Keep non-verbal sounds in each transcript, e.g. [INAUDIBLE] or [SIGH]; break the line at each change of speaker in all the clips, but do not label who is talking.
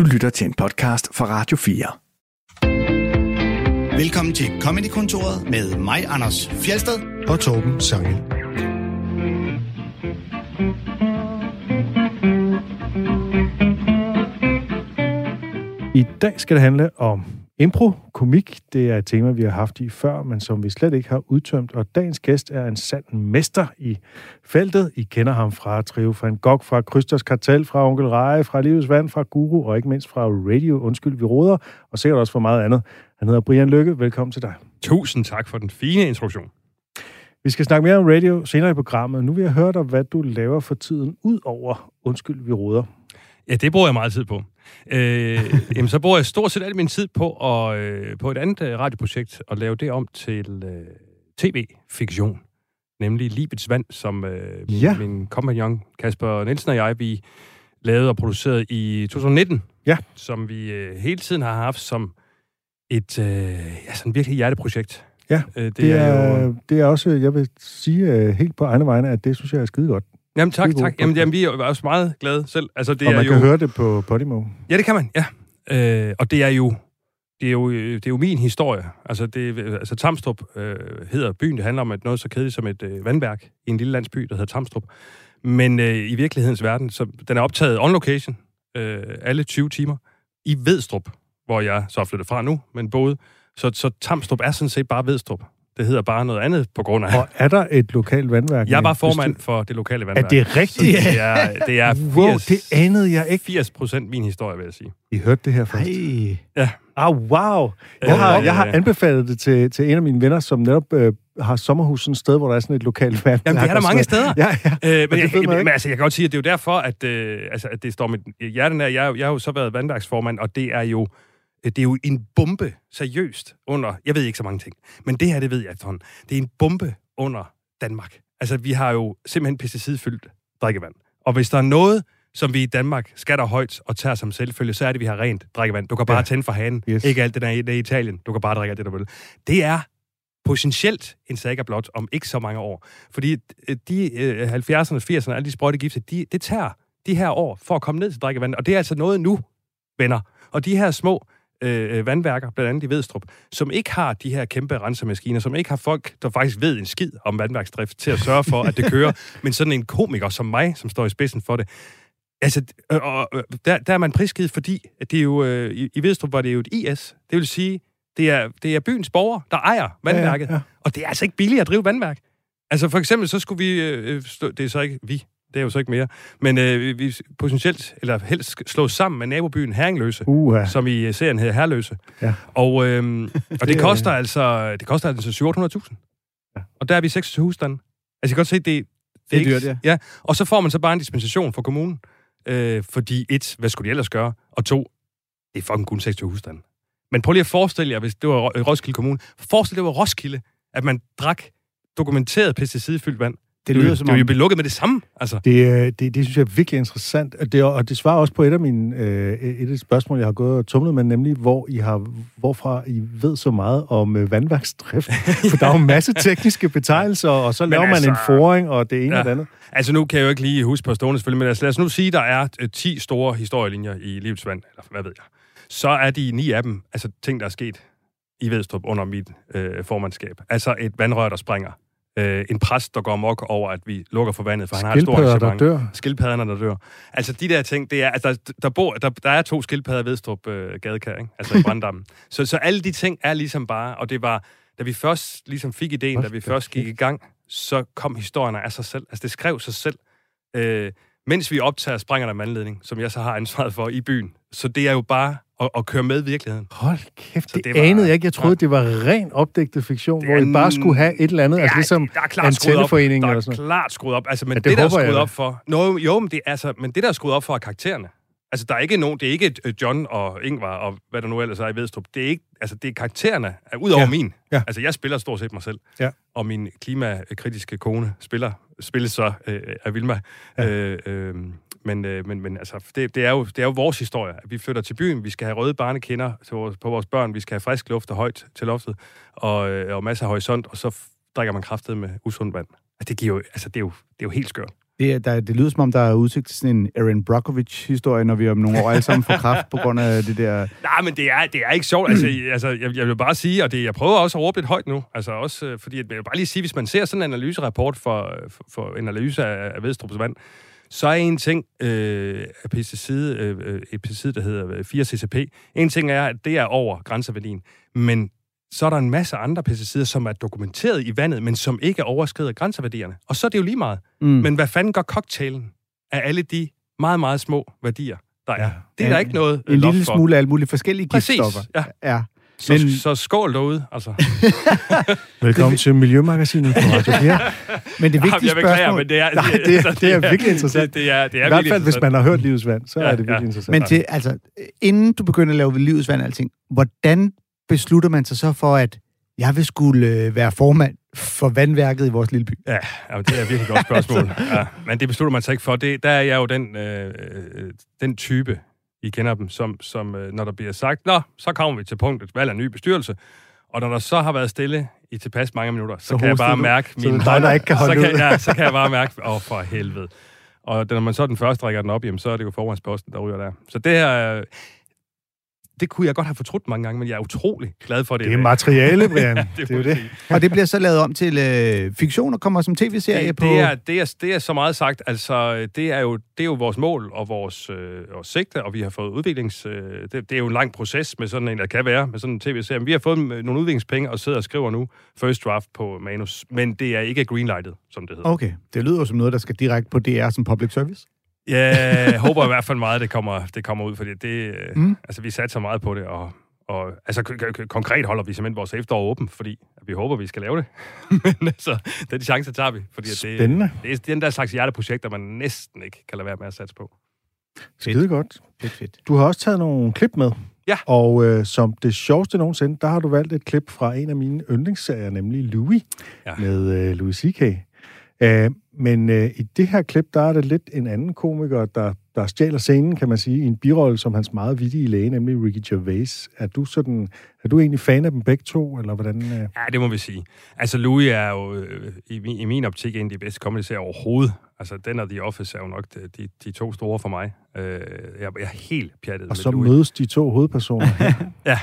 Du lytter til en podcast fra Radio 4.
Velkommen til Comedy-kontoret med mig, Anders Fjelsted
og Torben Sangel. I dag skal det handle om impro, komik. Det er et tema, vi har haft i før, men som vi slet ikke har udtømt. Og dagens gæst er en sand mester i feltet. I kender ham fra Trio van Gogh, fra Krysters Kartel, fra Onkel Reje, fra Livets Vand, fra Guru og ikke mindst fra Radio. Undskyld, vi råder. Og sikkert også for meget andet. Han hedder Brian Lykke. Velkommen til dig.
Tusind tak for den fine introduktion.
Vi skal snakke mere om radio senere i programmet. Nu vil jeg høre dig, hvad du laver for tiden, ud over Undskyld, vi råder.
Ja, det bruger jeg meget tid på. Øh, [LAUGHS] jamen, så bruger jeg stort set al min tid på, at, øh, på et andet øh, radioprojekt og lave det om til øh, tv-fiktion. Nemlig Livets Vand, som øh, min, ja. min kompagnon Kasper Nielsen og jeg, vi lavede og producerede i 2019.
Ja.
Som vi øh, hele tiden har haft som et øh, ja, sådan virkelig hjerteprojekt.
Ja, øh, det, det, er, er jo... det er også, jeg vil sige øh, helt på egne vegne, at det synes jeg er skide godt.
Jamen tak, tak. Jamen, jamen, vi er også meget glade selv.
Altså, det og man er kan jo... høre det på Podimo.
Ja, det kan man, ja. Øh, og det er jo det er, jo, det er jo min historie. Altså, det, altså Tamstrup øh, hedder byen. Det handler om et, noget så kedeligt som et øh, vandværk i en lille landsby, der hedder Tamstrup. Men øh, i virkelighedens verden, så den er optaget on location, øh, alle 20 timer, i Vedstrup, hvor jeg så er flyttet fra nu, men både. Så, så Tamstrup er sådan set bare Vedstrup. Det hedder bare noget andet på grund af...
Og er der et lokalt vandværk?
Jeg var formand for det lokale vandværk.
Er det rigtigt?
Det er, det er 80,
wow, det anede jeg ikke.
80 procent min historie, vil jeg sige.
I hørte det her først?
Ej. Ja.
Ah, wow. Jeg har, jeg har anbefalet det til, til en af mine venner, som netop øh, har sommerhus sådan et sted, hvor der er sådan et lokalt vandværk.
Jamen, det er der mange steder.
Ja, ja.
Øh, men, jeg, jeg, men altså, jeg kan godt sige, at det er jo derfor, at, øh, altså, at det står med hjerten af. Jeg, jeg har jo så været vandværksformand, og det er jo det er jo en bombe, seriøst, under... Jeg ved ikke så mange ting, men det her, det ved jeg efterhånden. Det er en bombe under Danmark. Altså, vi har jo simpelthen pesticidfyldt drikkevand. Og hvis der er noget, som vi i Danmark skatter højt og tager som selvfølge, så er det, at vi har rent drikkevand. Du kan bare ja. tænde for hanen. Yes. Ikke alt det der i, det Italien. Du kan bare drikke alt det, der vil. Det er potentielt en saga blot om ikke så mange år. Fordi øh, de øh, 70'erne, 80'erne, alle de sprøjtegifte, de, det tager de her år for at komme ned til drikkevand. Og det er altså noget nu, venner. Og de her små Øh, øh, vandværker, blandt andet i Vedstrup, som ikke har de her kæmpe rensemaskiner, som ikke har folk, der faktisk ved en skid om vandværksdrift til at sørge for, at det kører, [LAUGHS] men sådan en komiker som mig, som står i spidsen for det, Altså, øh, og, der, der er man prisgivet, fordi det er jo, øh, i, i Vedstrup var det jo et IS. Det vil sige, det er, det er byens borgere, der ejer vandværket. Ja, ja. Og det er altså ikke billigt at drive vandværk. Altså for eksempel, så skulle vi, øh, stå, det er så ikke vi, det er jo så ikke mere. Men øh, vi potentielt, eller helst slå sammen med nabobyen Herringløse, uh-huh. som i øh, serien hedder Herløse. Ja. Og, øh, [LAUGHS] og det koster altså, det koster altså 700.000. Ja. Og der er vi 26 husstande. Altså, jeg kan godt se, det, det,
det er dyrt, ja.
ja. Og så får man så bare en dispensation fra kommunen. Øh, fordi et, hvad skulle de ellers gøre? Og to, det er fucking kun 26 husstande. Men prøv lige at forestille jer, hvis det var Roskilde Kommune. Forestil dig, det var Roskilde, at man drak dokumenteret pesticidfyldt vand. Det lyder som om... Det er jo lukket med det samme, altså.
Det, det, det synes jeg er virkelig interessant. Og det, og det svarer også på et af mine øh, et af de spørgsmål, jeg har gået og tumlet med, nemlig hvor I har, hvorfra I ved så meget om øh, vandværksdrift. For der er jo en masse [LAUGHS] tekniske betegnelser, og så laver altså, man en foring, og det ene ja. og det andet.
Altså nu kan jeg jo ikke lige huske på stående selvfølgelig, men altså, lad os nu sige, der er øh, 10 store historielinjer i Livets Vand, eller hvad ved jeg. Så er de ni af dem, altså ting, der er sket i Vedstrup under mit øh, formandskab. Altså et vandrør, der springer øh, en præst, der går mok over, at vi lukker for vandet, for han har et stort
arrangement. der dør.
Skildpadderne, der dør. Altså, de der ting, det er, altså, der, der, bor, der, der er to skildpadder ved Strup øh, Gadekær, ikke? altså i Branddammen. [LAUGHS] så, så alle de ting er ligesom bare, og det var, da vi først ligesom fik ideen, da vi først gik i gang, så kom historierne af sig selv. Altså, det skrev sig selv. Øh, mens vi optager Sprænger der mandledning, som jeg så har ansvaret for i byen. Så det er jo bare at, at køre med virkeligheden.
Hold kæft, det, det var, anede jeg ikke. Jeg troede, ja. det var ren opdægtet fiktion, hvor I bare skulle have et eller andet, altså ligesom
der er klart
antenneforening
eller sådan Der er klart skruet op. Altså, men ja, det, det der er skruet op for... Nå, jo, men det, altså, men det der er skruet op for er karaktererne. Altså, der er ikke nogen, det er ikke øh, John og Ingvar og hvad der nu ellers er i Vedstrup. Det er ikke, altså, det er karaktererne, ud over ja. min. Ja. Altså, jeg spiller stort set mig selv. Ja. Og min klimakritiske kone spiller, spilles så øh, af Vilma. Ja. Øh, øh, men, øh, men, men altså, det, det, er jo, det er jo vores historie. Vi flytter til byen, vi skal have røde barnekinder til vores, på vores børn, vi skal have frisk luft og højt til loftet, og, øh, og masser af horisont, og så drikker man kraftet med usund vand. Altså, det, giver jo, altså, det, er jo, det er jo helt skørt.
Det, er- der, det lyder som om, der er udsigt til sådan en Erin Brockovich-historie, når vi om nogle år alle sammen får kraft på grund af det der... [LAUGHS]
Nej, men det er, det er ikke sjovt. Altså, altså, jeg, jeg vil bare sige, og det, jeg prøver også at råbe lidt højt nu, altså også, øh, fordi at, jeg vil bare lige sige, hvis man ser sådan en analyserapport for, for, for en analyse af, af Vedstrup's vand, så er en ting, øh, af pesticid, øh, øh, et pesticid, der hedder øh, 4-CCP, en ting er, at det er over grænseværdien, men så er der en masse andre pesticider, som er dokumenteret i vandet, men som ikke overskrider grænseværdierne. Og så er det jo lige meget.
Mm.
Men hvad fanden gør cocktailen af alle de meget, meget små værdier, der er? Det er der ikke noget øh,
En
loft
lille
for.
smule af alle mulige forskellige
Præcis,
giftstoffer.
ja.
ja.
Så,
Men-
så skål derude, altså. [LAUGHS]
Velkommen til Miljømagasinet på Radio 4.
Men det
Jamen,
vigtige
jeg beklager,
spørgsmål...
men det er...
Nej, det er- det er virkelig interessant.
Det, det er, det er
I hvert
virkelig
fald, hvis man har hørt Livets Vand, så
Ja,
er det virkelig
ja.
interessant.
Men til, altså, inden du begynder at lave livets vand og alting, hvordan beslutter man sig så for, at jeg vil skulle øh, være formand for vandværket i vores lille by?
Ja, jamen, det er et virkelig godt spørgsmål. [LAUGHS] ja, men det beslutter man sig ikke for. Det, der er jeg jo den, øh, øh, den type, I kender dem, som, som øh, når der bliver sagt, nå, så kommer vi til punktet, valg af ny bestyrelse. Og når der så har været stille i tilpas mange minutter, så,
Så
kan jeg bare
du.
mærke
Så det er dig, der ikke kan holde
så kan,
ud.
ja, så kan jeg bare mærke, åh, oh, for helvede. Og når man så den første rækker den op, jamen, så er det jo formandsposten, der ryger der. Så det her, øh, det kunne jeg godt have fortrudt mange gange, men jeg er utrolig glad for det.
Det er materiale, [LAUGHS] Brian.
det,
det er jo det.
Og det bliver så lavet om til øh, fiktion og kommer som tv-serie
det,
på...
det, er, det, er, det er så meget sagt. Altså, det er jo, det er jo vores mål og vores, øh, vores sigte, og vi har fået udviklings... Øh, det, det er jo en lang proces med sådan en, der kan være, med sådan en tv-serie. Men vi har fået øh, nogle udviklingspenge og sidder og skriver nu first draft på manus. Men det er ikke greenlightet, som det hedder.
Okay, det lyder jo som noget, der skal direkte på DR som public service.
Ja, jeg håber i hvert fald meget, det kommer, det kommer ud, fordi det, øh,
Mm.
altså, vi satser meget på det, og, og altså, k- k- konkret holder vi simpelthen vores efterår åben, fordi vi håber, vi skal lave det. [LAUGHS] Men altså, den chance tager vi, fordi at det,
Spændende.
det er den der slags hjerteprojekter, man næsten ikke kan lade være med at satse på.
Skide godt.
Fedt, fedt.
Du har også taget nogle klip med.
Ja.
Og øh, som det sjoveste nogensinde, der har du valgt et klip fra en af mine yndlingsserier, nemlig Louis,
Ja.
med øh, Louis C.K. Øh, men øh, i det her klip, der er det lidt en anden komiker, der, der stjæler scenen, kan man sige, i en birolle som hans meget vittige læge, nemlig Ricky Gervais. Er du, sådan, er du egentlig fan af dem begge to, eller hvordan? Øh?
Ja, det må vi sige. Altså, Louis er jo øh, i, min- i min optik en af de bedste comedy overhovedet. Altså, den og The Office er jo nok de, de, de to store for mig. Øh, jeg, jeg er helt pjattet
Og
med
så
Louis.
mødes de to hovedpersoner. [LAUGHS]
Ja,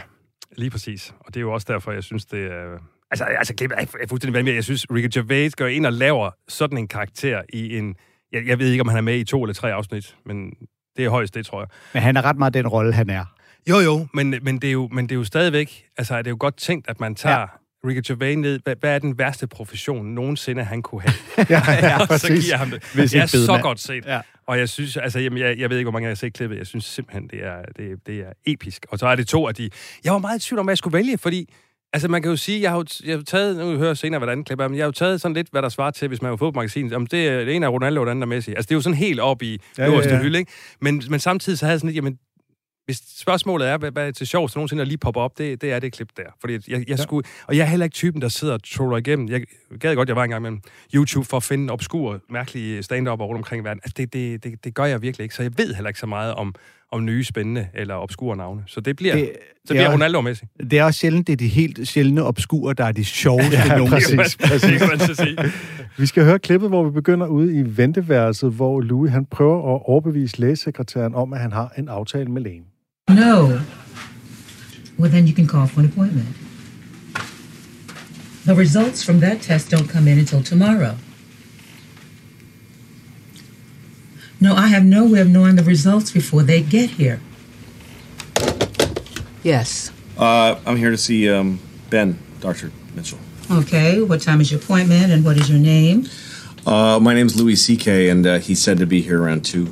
lige præcis. Og det er jo også derfor, jeg synes, det er... Altså, altså klippet er er fuldstændig vanvittigt. Jeg synes, Ricky Gervais går ind og laver sådan en karakter i en... Jeg, jeg ved ikke, om han er med i to eller tre afsnit, men det er højst det, tror jeg.
Men han er ret meget den rolle, han er.
Jo, jo, men, men, det, er jo, men det er jo stadigvæk... Altså, er det jo godt tænkt, at man tager...
Ja.
Ricky Gervais ned. Hvad, hvad er den værste profession nogensinde, han kunne have? [LAUGHS]
ja, ja,
og [LAUGHS] så giver ham det.
Hvis
det er så godt set.
Ja.
Og jeg synes, altså, jamen, jeg, jeg ved ikke, hvor mange jeg har set klippet. Jeg synes simpelthen, det er, det, det er episk. Og så er det to af de... Jeg var meget i tvivl om, hvad jeg skulle vælge, fordi... Altså, man kan jo sige, jeg har jo, jeg har taget, nu hører jeg senere, andet klip er, men jeg har jo taget sådan lidt, hvad der svarer til, hvis man var fodboldmagasin. Om det, er- det ene er Ronaldo, og det andet er Messi. Altså, det er jo sådan helt op i
Ja,
øverste
ja,
ja, hylde, ikke? Men, men samtidig så havde jeg sådan lidt, jamen, hvis spørgsmålet er, hvad, hvad er til sjovt nogensinde at lige poppe op, det, det er det klip der. Fordi jeg, jeg
Ja.
skulle, og jeg er heller ikke typen, der sidder og troller igennem. Jeg gad godt, jeg var engang med YouTube for at finde obskure, mærkelige stand-up rundt omkring i verden. Altså, det, det, det, det gør jeg virkelig ikke, så jeg ved heller ikke så meget om, om nye, spændende eller obskure navne. Så det bliver,
Det-
så
det
bliver
er-
Ronaldo og Messi.
Det er også sjældent, det er de helt sjældne obskure, der er de sjoveste [LAUGHS]
Ja,
nogensinde.
præcis.
Det kan man så sige. [LAUGHS]
Vi skal høre klippet, hvor vi begynder ude i venteværelset, hvor Louis han prøver at overbevise lægesekretæren om, at han har en aftale med lægen.
No. Well, then you can call for an appointment. The results from that test don't come in until tomorrow. No, I have no way of knowing the results before they get here. Yes.
Uh, I'm here to see um, Ben, Dr. Mitchell.
Okay, what time is your appointment and what is your name?
Uh, my name's Louis C.K., and uh, he said to be here around 2.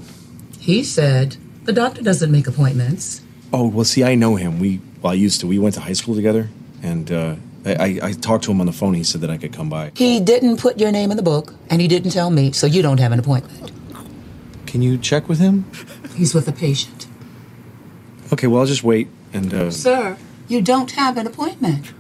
He said, the doctor doesn't make appointments.
Oh, well, see, I know him. We, well, I used to. We went to high school together, and uh, I, I, I talked to him on the phone. He said that I could come by.
He didn't put your name in the book, and he didn't tell me, so you don't have an appointment.
Can you check with him?
He's with a patient.
Okay, well, I'll just wait. And, uh,
Sir, you don't have an appointment.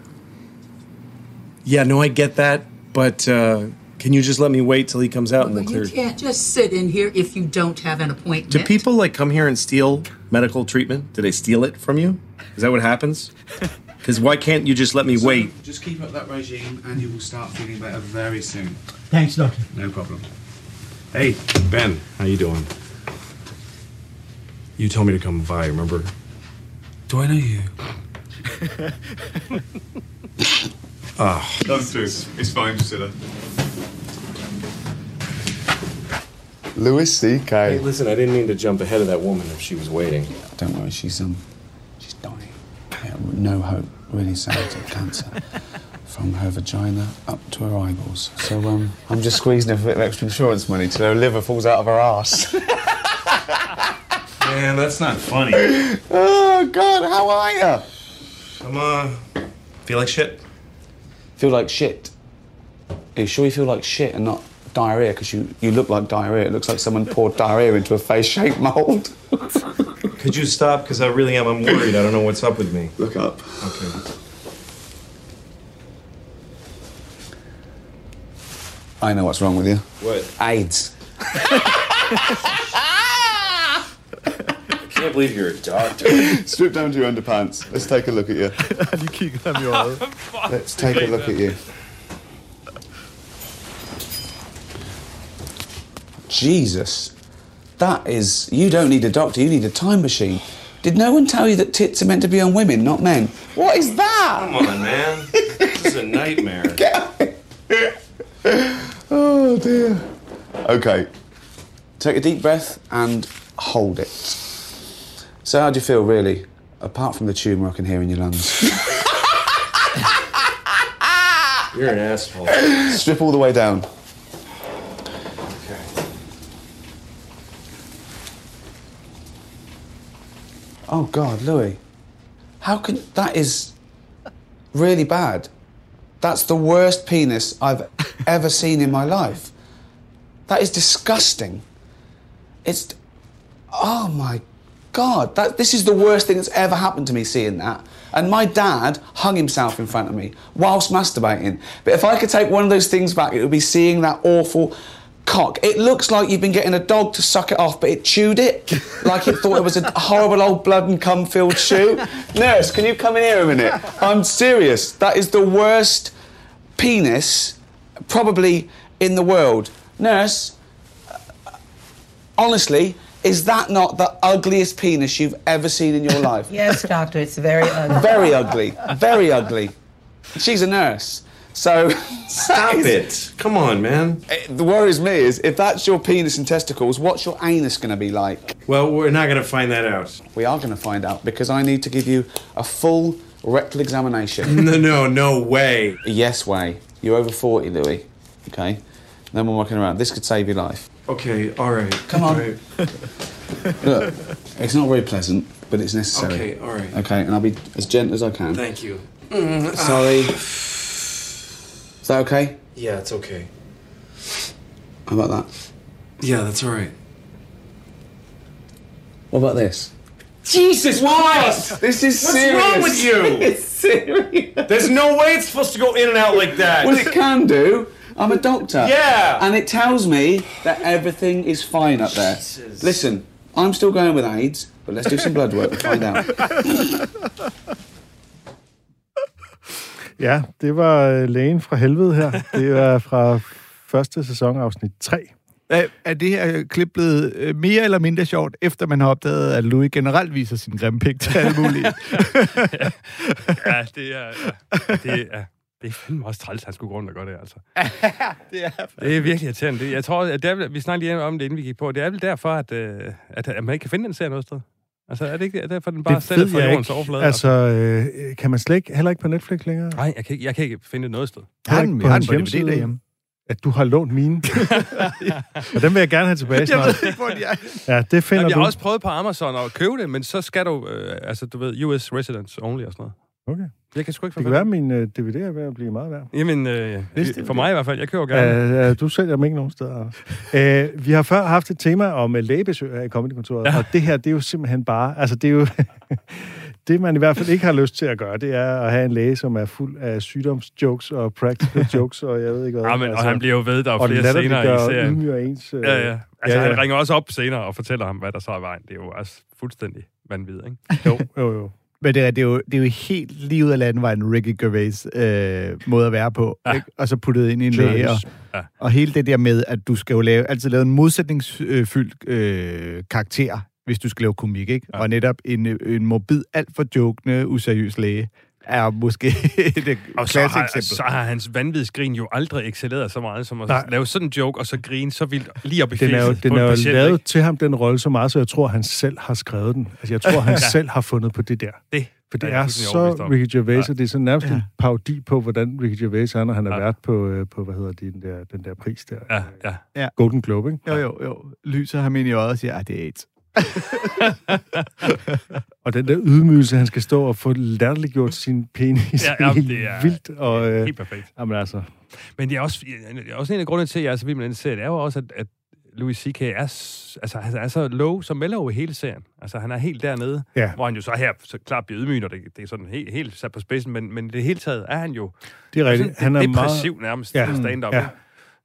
yeah, no, I get that, but uh, can you just let me wait till he comes out and we'll
you can't just sit in here if you don't have an appointment.
Do people, like, come here and steal medical treatment? Do they steal it from you? Is that what happens? [LAUGHS] Because why can't you just let me wait?
Just keep up that regime and you will start feeling better very soon.
Thanks, doctor.
No problem. Hey, Ben, how you doing? You told me to come by, remember? Do I know you? [LAUGHS] Ah,
It's, it's fine, just sit there.
Louis C.K.
Hey, listen, I didn't mean to jump ahead of that woman if she was waiting.
Don't worry, she's um, she's dying. Yeah, no hope, really sad of cancer. From her vagina up to her eyeballs. So um, I'm just squeezing her for a bit of extra insurance money till her liver falls out of her ass. [LAUGHS]
Man, that's not funny.
oh God, how are you?
I'm, uh, feel like shit.
Feel like shit. Are you sure you feel like shit and not diarrhea? Because you, you look like diarrhea. It looks like someone poured diarrhea into a face-shaped mold.
Could you stop? Because I really am. I'm worried. I don't know what's up with me.
Look up.
Okay.
I know what's wrong with you.
What?
AIDS.
I can't believe you're a doctor.
Strip down to your underpants. Let's take a look at you.
De kigger ham i øjet.
Let's take a look at you. Jesus. That is. You don't need a doctor, you need a time machine. Did no one tell you that tits are meant to be on women, not men? What is that?
Come on, man. This is a nightmare. [LAUGHS]
Oh dear. Okay. Take a deep breath and hold it. So, how do you feel, really? Apart from the tumour I can hear in your lungs. [LAUGHS]
You're an asshole.
Strip all the way down.
Okay.
Oh God, Louis. How can that is really bad. That's the worst penis I've [LAUGHS] ever seen in my life. That is disgusting. It's oh my God, that this is the worst thing that's ever happened to me seeing that. And my dad hung himself in front of me whilst masturbating. But if I could take one of those things back, it would be seeing that awful cock. It looks like you've been getting a dog to suck it off, but it chewed it [LAUGHS] like it thought it was a horrible old blood and cum filled shoe. [LAUGHS] Nurse, can you come in here a minute? I'm serious. That is the worst penis probably in the world. Nurse, honestly, is that not the ugliest penis you've ever seen in your [LAUGHS] life?
Yes, doctor, it's very [LAUGHS] ugly.
Very ugly. Very ugly. She's a nurse. So [LAUGHS]
Stop it. Come on, man.
Eh, the worries me is if that's your penis and testicles, what's your anus going to be like?
Well, we're not going to find that out.
We are going to find out because I need to give you a full rectal examination. [LAUGHS]
No, no, no way.
yes way. You're over 40, Louis. Okay? No more walking around. This could save your life.
Okay, all right.
Come on.
Right. [LAUGHS]
Look, it's not very pleasant, but it's necessary.
Okay, all right.
Okay, and I'll be as gentle as I can.
Thank you.
Mm, sorry. Is that okay?
Yeah, it's okay.
How about that?
Yeah, that's all right.
What about this?
Jesus Christ!
This is serious.
What's
serious.
wrong with you? [LAUGHS]
it's serious.
There's no way it's supposed to go in and out like that.
Well, it can do. I'm a doctor.
Yeah.
And it tells me that everything is fine up there.
Jesus.
Listen, I'm still going with AIDS, but let's do some blood work and find out. [LAUGHS]
Ja, det var lægen fra helvede her. Det er fra første sæson, afsnit 3.
Er, er det her klip blevet øh, mere eller mindre sjovt, efter man har opdaget, at Louis generelt viser sin grimme pik til alle mulige? [LAUGHS]
Ja, [LAUGHS] det er, ja, det er, det er fandme også træls, at han skulle gå rundt og gøre det, altså.
det er
Det er virkelig irriterende. Det, jeg tror, at det er, vi snakkede lige om det, inden vi gik på. Det er vel derfor, at, øh, at, at man ikke kan finde den serie noget sted. Altså, er det ikke derfor, den bare
ved
fra
jeg
jordens
ikke.
overflade?
Altså, øh, kan man slet ikke, heller ikke på Netflix længere?
Nej, jeg kan, ikke, jeg kan ikke finde det noget sted.
Jeg har den, jeg har
hans
den på DVD derhjemme.
At du har lånt mine. [LAUGHS] og den vil jeg gerne have tilbage
Jeg
snart.
ved ikke, hvor de er.
Ja, det finder
Jamen, jeg
du.
har også prøvet på Amazon at købe det, men så skal du, øh, altså du ved, US residence only og sådan noget.
Okay.
Jeg kan sgu ikke
Det kan være, at min øh, DVD er ved at blive meget værd.
Jamen, øh, for mig i hvert fald. Jeg køber gerne.
Uh, du sælger dem ikke nogen steder. Uh, [LAUGHS] vi har før haft et tema om uh, lægebesøg her i Comedykontoret, ja. og det her, det er jo simpelthen bare, altså det er jo, [LAUGHS] det man i hvert fald ikke har lyst til at gøre, det er at have en læge, som er fuld af sygdomsjokes og practical [LAUGHS] jokes, og jeg ved ikke hvad.
Ja, men, og han bliver jo ved, der er
og
flere scener i
og
serien.
ydmyger ens...
Ja, ja. Altså, han ringer også op senere og fortæller ham, hvad der så er vejen. Det er jo også fuldstændig vanvittigt, ikke?
Jo, jo, jo.
Men det er, det, er jo, det er jo helt lige ud af landevejen Ricky Gervais øh, måde at være på. Ja. Ikke? Og så puttet ind i en læge. Og,
Ja.
og hele det der med, at du skal jo lave, altid lave en modsætningsfyldt øh, karakter, hvis du skal lave komik. Ikke? Ja. Og netop en, en morbid, alt for jokende, useriøs læge er måske [LAUGHS] et
Og så har,
eksempel.
så har hans vanvidsgrin jo aldrig excelleret så meget, som at
Nej.
lave sådan en joke, og så grine så vildt lige op i
Den er jo, den er jo
patient,
lavet
ikke?
til ham, den rolle, så meget, så jeg tror, han selv har skrevet den. Altså, jeg tror, [LAUGHS] han
Ja.
selv har fundet på det der.
Det
For det
er jeg
er
fuldstændig
så. Ricky Gervais,
Ja.
det er sådan nærmest
Ja.
en parodi på, hvordan Ricky Gervais er, når han har
Ja.
været på, øh, på, hvad hedder det, den der, den der pris der.
Ja, ja.
Golden Globe, ikke?
Jo, jo, jo. Lyser ham ind i øjet og siger, at det er AIDS.
Og den der ydmygelse, han skal stå og få latterliggjort sin penis,
Ja, ja,
helt
det er-
vildt. Og, øh,
Helt perfekt.
jamen altså,
Men det er også, det er også en af grundene til, at jeg er så vild med den serie, det er jo også, at, at Louis C.K. er, altså, han er så low som mellow i hele serien. Altså, han er helt dernede,
Ja.
hvor han jo så her så klart bliver ydmyg, og det, det er sådan helt, helt sat på spidsen, men, men det hele taget er han jo
det er rigtigt.
sådan
Han er
depressiv
meget,
nærmest
Ja.
ja. stand-up.
Ja.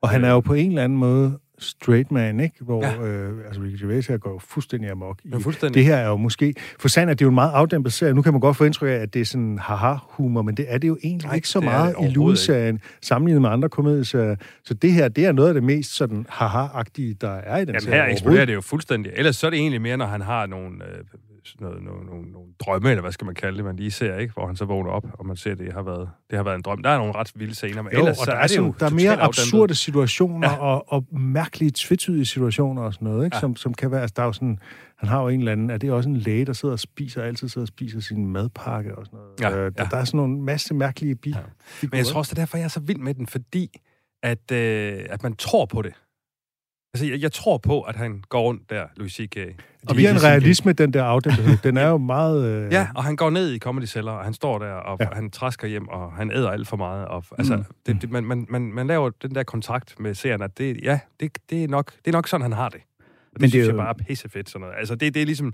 og han er jo på en eller anden måde straight man, ikke? Hvor,
Ja.
øh, altså Ricky Gervais her går fuldstændig amok. I,
Ja, fuldstændig.
Det her er jo måske... For sandt, at det er jo en meget afdæmpet serie. Nu kan man godt få indtryk af, at det er sådan haha-humor, men det er det jo egentlig
Nej,
ikke så
er
meget i Louis-serien, sammenlignet med andre komedieserier. Så det her, det er noget af det mest sådan haha-agtige, der er i den
Jamen
serie
her eksploderer det jo fuldstændig. Ellers så er det egentlig mere, når han har nogle, øh, noget, nogle, nogle, nogle drømme, eller hvad skal man kalde det, man lige ser, ikke? Hvor han så vågner op, og man ser, at det har været, det har været en drøm. Der er nogle ret vilde scener, men
Jo,
ellers
og
så
der
er,
er,
det jo
der er mere
afdæmpet.
absurde situationer
Ja.
og, og mærkelige, tvetydige situationer og sådan noget, ikke?
Ja.
Som, som kan være... Altså, der er jo sådan, han har jo en eller anden... Er det også en læge, der sidder og spiser, altid sidder og spiser sin madpakke og sådan noget?
Ja,
Øh, der,
ja.
der er sådan nogle masse mærkelige bi. Ja.
Men jeg tror også, det er derfor, jeg er så vild med den, fordi at, øh, at man tror på det. Altså, jeg, jeg tror på, at han går rundt der, Louis C.K.
Og vi er en realisme, den der afdæmpethed. Den er jo [LAUGHS] meget... Øh,
Ja, og han går ned i comedy cellar, og han står der, og ja. Han træsker hjem, og han æder alt for meget. Og, altså,
Mm.
det, det, man, man, man, man laver den der kontrakt med seeren, at det, ja, det, det, er nok, det er nok sådan, han har det. Og det,
Men det er
synes
jo-
jeg bare er pissefedt, sådan noget. Altså, det, det er ligesom...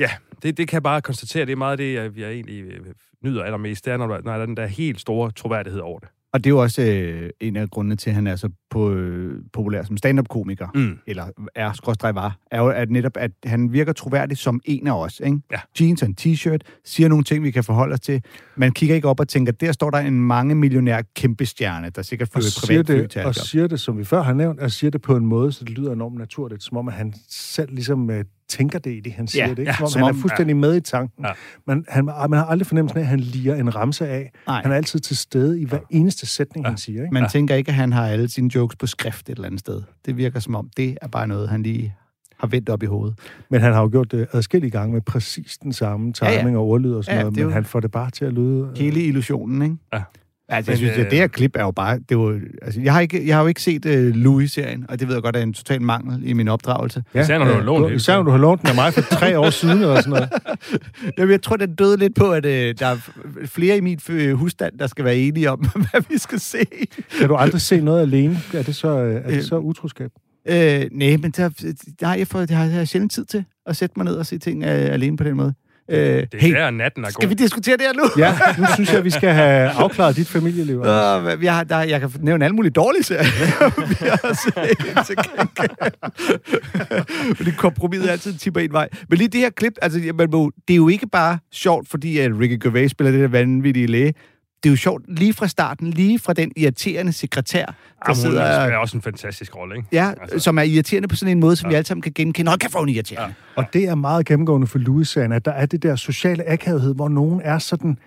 Ja, det, det kan jeg bare konstatere, det er meget det, jeg, jeg egentlig øh, nyder allermest, det er, når der, når der er den der helt store troværdighed over det.
Og det er jo også øh, en af grundene til, at han er så på, øh, populær som stand-up-komiker,
Mm.
eller er, skråstreg var, er jo at netop, at han virker troværdig som en af os. Ikke?
Ja.
Jeans og en t-shirt, siger nogle ting, vi kan forholde os til. Man kigger ikke op og tænker, der står der en mange millionær kæmpe stjerne, der sikkert flyver privatfly
det,
til
og siger det, som vi før har nævnt, og siger det på en måde, så det lyder enormt naturligt, som om at han selv ligesom øh, tænker det i det, han siger
Ja,
det. Ikke?
ja,
Som om
som
han
om-
er fuldstændig med i tanken.
Ja.
Man, han, man har aldrig fornemmelsen af, at han liger en ramse af.
Nej.
Han er altid til stede i hver eneste sætning,
Ja.
han siger. Ikke?
Man ja. tænker ikke, at han har alle sine jokes på skrift et eller andet sted. Det virker som om, det er bare noget, han lige har vendt op i hovedet.
Men han har jo gjort det adskillige gange med præcis den samme timing
Ja, ja.
og ordlyd og sådan
Ja,
noget, men
jo-
han får det bare til at lyde... øh,
Hele illusionen, ikke?
Ja.
Altså,
Men,
jeg synes,
øh,
at det her klip er jo bare... Det var, altså, jeg, har ikke, jeg har jo ikke set uh, Louis-serien, og det ved jeg godt er en total mangel i min opdragelse.
Ja,
Især når du har lånt hele
Især når du har lånt den af mig for tre år siden eller sådan noget. [LAUGHS]
Jamen, jeg tror, den døde lidt på, at uh, der er flere i min øh, husstand, der skal være enige om, [LAUGHS] hvad vi skal se.
Kan du aldrig se noget alene? Er det så, øh, er det så utroskab?
Øh, nej, men der, der har jeg, for, jeg har, jeg sjældent tid til at sætte mig ned og se ting uh, alene på den måde. Øh,
Det er
hey,
der, natten er
skal
god.
vi diskutere det her nu?
Ja, nu synes jeg, vi skal have [LAUGHS] afklaret dit familieliv.
Uh, hvad- jeg, har, der, jeg kan nævne alle mulige dårlige serier, [LAUGHS] vi har set til gengæld. Fordi kompromiset altid tipper en vej. Men lige det her klip, altså, man må, det er jo ikke bare sjovt, fordi at Ricky Gervais spiller det der vanvittige læge. Det er jo sjovt lige fra starten, lige fra den irriterende sekretær, der
Jamen, hun
sidder...
er også en fantastisk rolle, ikke?
Ja,
Altså.
som er irriterende på sådan en måde, som ja. vi alle sammen kan genkende. Hold kæft, hvor er hun irriterende. Ja.
Og det er meget gennemgående for Louis-serien, at der er det der sociale akavethed, hvor nogen er sådan,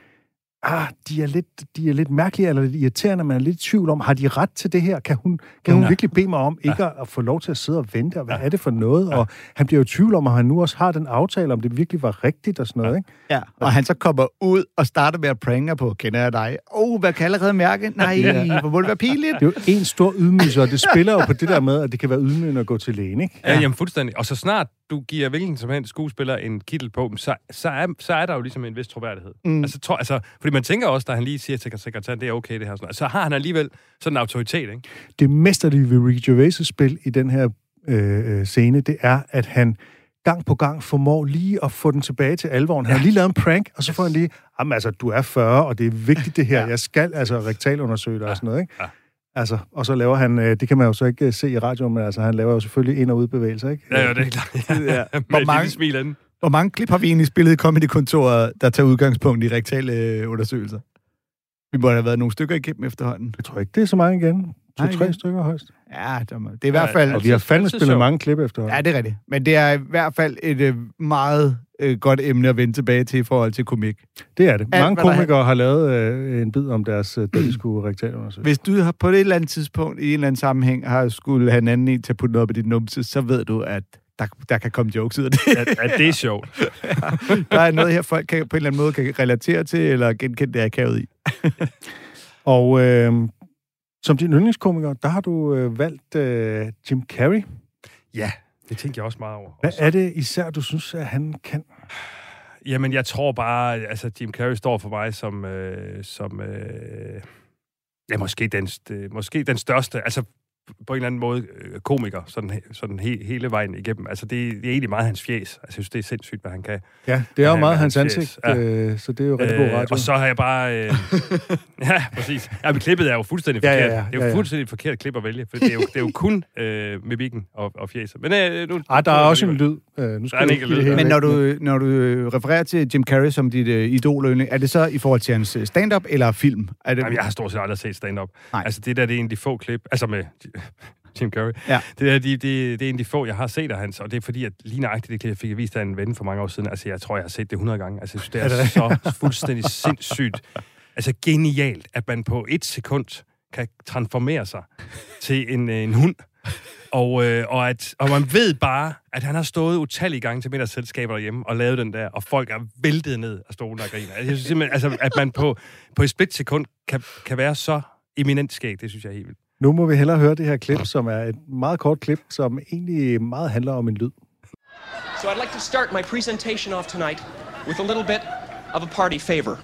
ah, de er lidt, de er lidt mærkelige eller lidt irriterende, man er lidt i tvivl om, har de ret til det her? Kan hun, kan hun
Ja.
virkelig bede mig om ikke at, at få lov til at sidde og vente, og hvad er det for noget? Og han bliver jo i tvivl om, at han nu også har den aftale, om det virkelig var rigtigt og sådan noget, ikke?
Ja, og han så kommer ud og starter med at prange på, kender jeg dig? Åh, oh, hvad kan jeg allerede mærke? Nej, hvor må det være pinligt?
Det er jo en stor ydmygelse, og det spiller jo på det der med, at det kan være ydmygende at gå til lægen, ikke?
Ja, jamen fuldstændig. Og så snart du giver hvilken som helst skuespiller en kittel på, så, så, er, så er der jo ligesom en vis troværdighed. Mm. Altså, tro, altså, fordi man tænker også, da han lige siger til sekretæren, det er okay det her, sådan, så har han alligevel sådan en autoritet, ikke?
det mesterlige ved Ricky Gervais' spil i den her øh, øh, scene, det er, at han gang på gang formår lige at få den tilbage til alvoren. Han har lige lavet en prank, og så får han lige, jamen altså, du er 40, og det er vigtigt det her, jeg skal altså rektalundersøge dig og sådan noget, ikke?
Ja.
Altså, og så laver han, øh, det kan man jo så ikke øh, se i radioen, men altså, han laver jo selvfølgelig ind- og udbevægelser, ikke?
Ja, ja, det er klart. [LAUGHS] Ja.
Ja. Hvor mange-
smil anden.
Hvor mange klip har vi egentlig spillet i Comedy-kontoret, der tager udgangspunkt i rektale øh, undersøgelser? Vi må have været nogle stykker igennem efterhånden.
Jeg tror ikke, det er så mange igen. To-tre stykker højst.
Ja, det er, det er i hvert fald...
Og vi har fandme spillet mange klip efterhånden.
Ja, det er rigtigt. Men det er i hvert fald et øh, meget øh, godt emne at vende tilbage til i forhold til komik.
Det er det.
Alt,
Mange
der
komikere har lavet øh, en bid om deres øh, da de skulle [CLEARS THROAT] rektalundersøge.
Hvis du har på et eller andet tidspunkt i en eller anden sammenhæng har skulle have en anden en til at putte noget op i dit numse, så ved du, at der, der kan komme jokes ud af det.
At, at det er sjovt. [LAUGHS]
der er noget her, folk kan, på en eller anden måde kan relatere til, eller genkende det akavet i. [LAUGHS]
Og øh, som din yndlingskomiker, der har du øh, valgt øh, Jim Carrey.
Ja, det tænkte jeg også meget over.
Hvad er det især, du synes, at han kan?
Jamen, jeg tror bare, altså Jim Carrey står for mig som, øh, som øh, ja, måske den, måske den største, altså på en eller anden måde øh, komiker, sådan, sådan he, hele vejen igennem. Altså, det, det er egentlig meget hans fjes. Altså, jeg synes, det er sindssygt, hvad han kan.
Ja, det er jo
Ja,
meget
ja,
hans
yes.
ansigt,
Ja.
øh, så det er jo rigtig god radio.
og så har jeg bare... Øh, [LAUGHS] ja, præcis. Ja, men klippet er jo fuldstændig
Ja, ja,
forkert.
ja,
det er jo
ja, ja.
fuldstændig forkert klip at vælge, for det er jo, det er jo kun øh, mimikken og, og fjeset. Men øh, nu...
Ej, der er også en lyd. Øh, nu skal
Der er en
det
lyd,
Men når du, når du øh, refererer til Jim Carrey som dit øh, idol, er det så i forhold til hans øh, stand-up eller film? Er det,
Jamen, jeg har stort set aldrig set stand-up.
Nej.
Altså, det der, det er en af de få klip, altså med [LAUGHS] Jim Carrey.
Ja.
Det, der, det, det, det er en af de få, jeg har set af hans, og det er fordi, at lige nøjagtigt det jeg fik vist af en ven for mange år siden. Altså, jeg tror, jeg har set det 100 gange. Altså, det er, så [LAUGHS] fuldstændig sindssygt. Altså, genialt, at man på et sekund kan transformere sig til en, øh, en hund. Og, øh, og, at, og man ved bare, at han har stået utallige gange til middagsselskaber derhjemme og lavet den der, og folk er væltet ned af stolen og griner. Altså, Jeg synes simpelthen, altså, at man på, på et splitsekund kan, kan være så eminent skæg, det synes jeg er helt vildt.
Nu må vi hellere høre det her klip, som er et meget kort klip, som egentlig meget handler om en lyd.
So I'd like to start my presentation off tonight with a little bit of a party favor.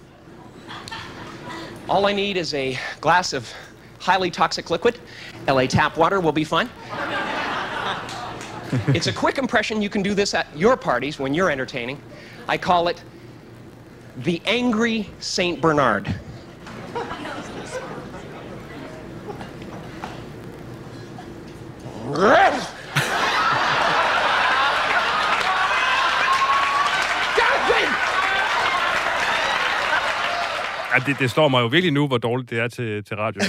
All I need is a glass of highly toxic liquid. LA tap water will be fine. it's a quick impression. You can do this at your parties when you're entertaining. I call it the angry Saint Bernard.
Ja, det, det står mig jo virkelig nu, hvor dårligt det er til, til radio.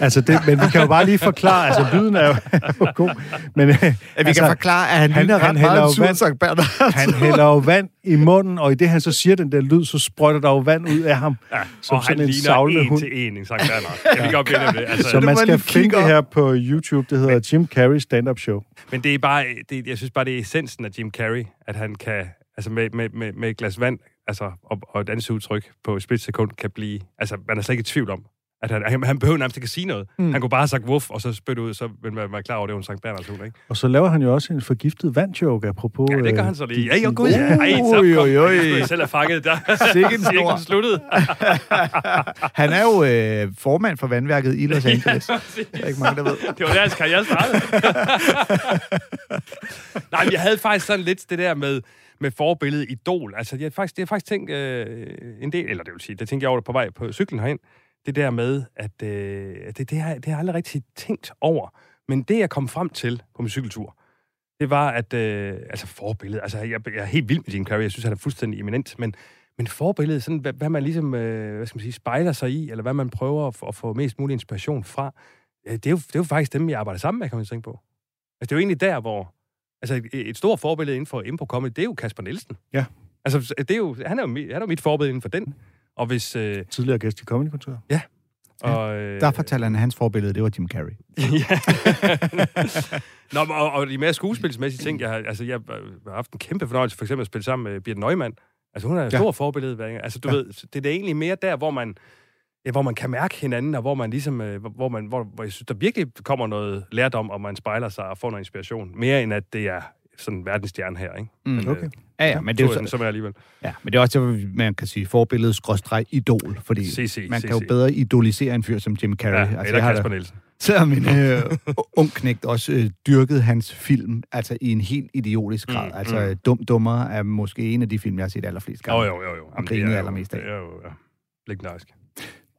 Altså det, men vi kan jo bare lige forklare, altså lyden er jo, er jo god. Men, øh,
At vi altså, kan forklare, at han, han ret
hælder jo
sur
vand-. [LAUGHS] Han hælder jo vand i munden, og i det han så siger den der lyd, så sprøjter der jo vand ud af ham.
Ja,
Som
og han
sådan en
ligner en
hund.
til en, en Sankt Bernard. Jeg kan godt det. Altså,
Så man skal finde
kigge
det her på YouTube. Det hedder Jim Carrey Stand-Up Show.
Men det er bare, det, jeg synes bare, det er essensen af Jim Carrey, at han kan, altså med, med, med, med et glas vand, altså, og, og et ansigtsudtryk på et splitsekund kan blive, altså man er slet ikke i tvivl om, at han, han, han behøver nærmest ikke at sige noget. Mm. Han kunne bare have sagt wuff, og så spytte ud, så vil man være klar over, at det var en Sankt Bernards hund, ikke?
Og så laver han jo også en forgiftet vandjoke, apropos...
Ja, det gør
øh,
han så lige. Ja, jo, gud, ja. Ej, så kom,
oj.
jeg skulle selv have fanget der. [LAUGHS]
Sikke en snor.
Sluttede. [LAUGHS]
Han er jo øh, formand for vandværket i Los [LAUGHS] Angeles. det er ikke mange, der ved.
Det var der, hans karriere startede. Nej, men jeg havde faktisk sådan lidt det der med, med forbillede idol. Altså, jeg har faktisk, det har faktisk tænkt øh, en del, eller det vil sige, det tænkte jeg over på vej på cyklen herind, det der med, at øh, det, det, har, det har jeg aldrig rigtig tænkt over. Men det, jeg kom frem til på min cykeltur, det var, at, øh, altså forbillede, altså jeg, jeg er helt vild med Jim Carrey, jeg synes, han er fuldstændig eminent, men, men forbillede, sådan, hvad, hvad man ligesom, øh, hvad skal man sige, spejler sig i, eller hvad man prøver at, få- at få mest mulig inspiration fra, øh, det, er jo, det er jo faktisk dem, jeg arbejder sammen med, kan man tænke på. Altså, det er jo egentlig der, hvor... Altså, et, et stort forbillede inden for impro comedy, det er jo Kasper Nielsen.
Ja.
Altså, det er jo, han, er jo, han er jo mit forbillede inden for den. Og hvis... Øh,
Tidligere gæst i Comedy Kontoret.
og, øh,
Der fortalte han, at hans forbillede, det var Jim Carrey. [LAUGHS]
ja. Nå, og, og de mere skuespilsmæssige ting, jeg har, altså, jeg har haft en kæmpe fornøjelse for eksempel at spille sammen med Birte Neumann. Altså, hun er et
Ja.
ja. stort forbillede. Altså, du ja. ved, det er da egentlig mere der, hvor man, ja, hvor man kan mærke hinanden, og hvor man ligesom, øh, hvor- man, hvor, hvor jeg synes, der virkelig kommer noget lærdom, og man spejler sig og får noget inspiration. Mere end at det er sådan verdensstjerne her, ikke?
Mm,
Men,
okay.
Øh,
Ja, ja, men det er jo
så,
så,
som er alligevel.
ja, men det er også, der, man kan sige, forbillede skråstreg idol, fordi
CC,
man kan jo
CC.
bedre idolisere en fyr som Jim Carrey.
Ja,
altså,
eller Kasper Nielsen.
Selvom en [LAUGHS] øh, ung knægt også øh, dyrkede hans film, altså i en helt idiotisk grad.
Mm,
Mm, altså, mm. Dum Dummer er måske en af de film, jeg har set allerflest
Jo,
gange.
jo, jo. jo.
Og griner
det er jo-
allermest af.
Det er jo ja, legendarisk.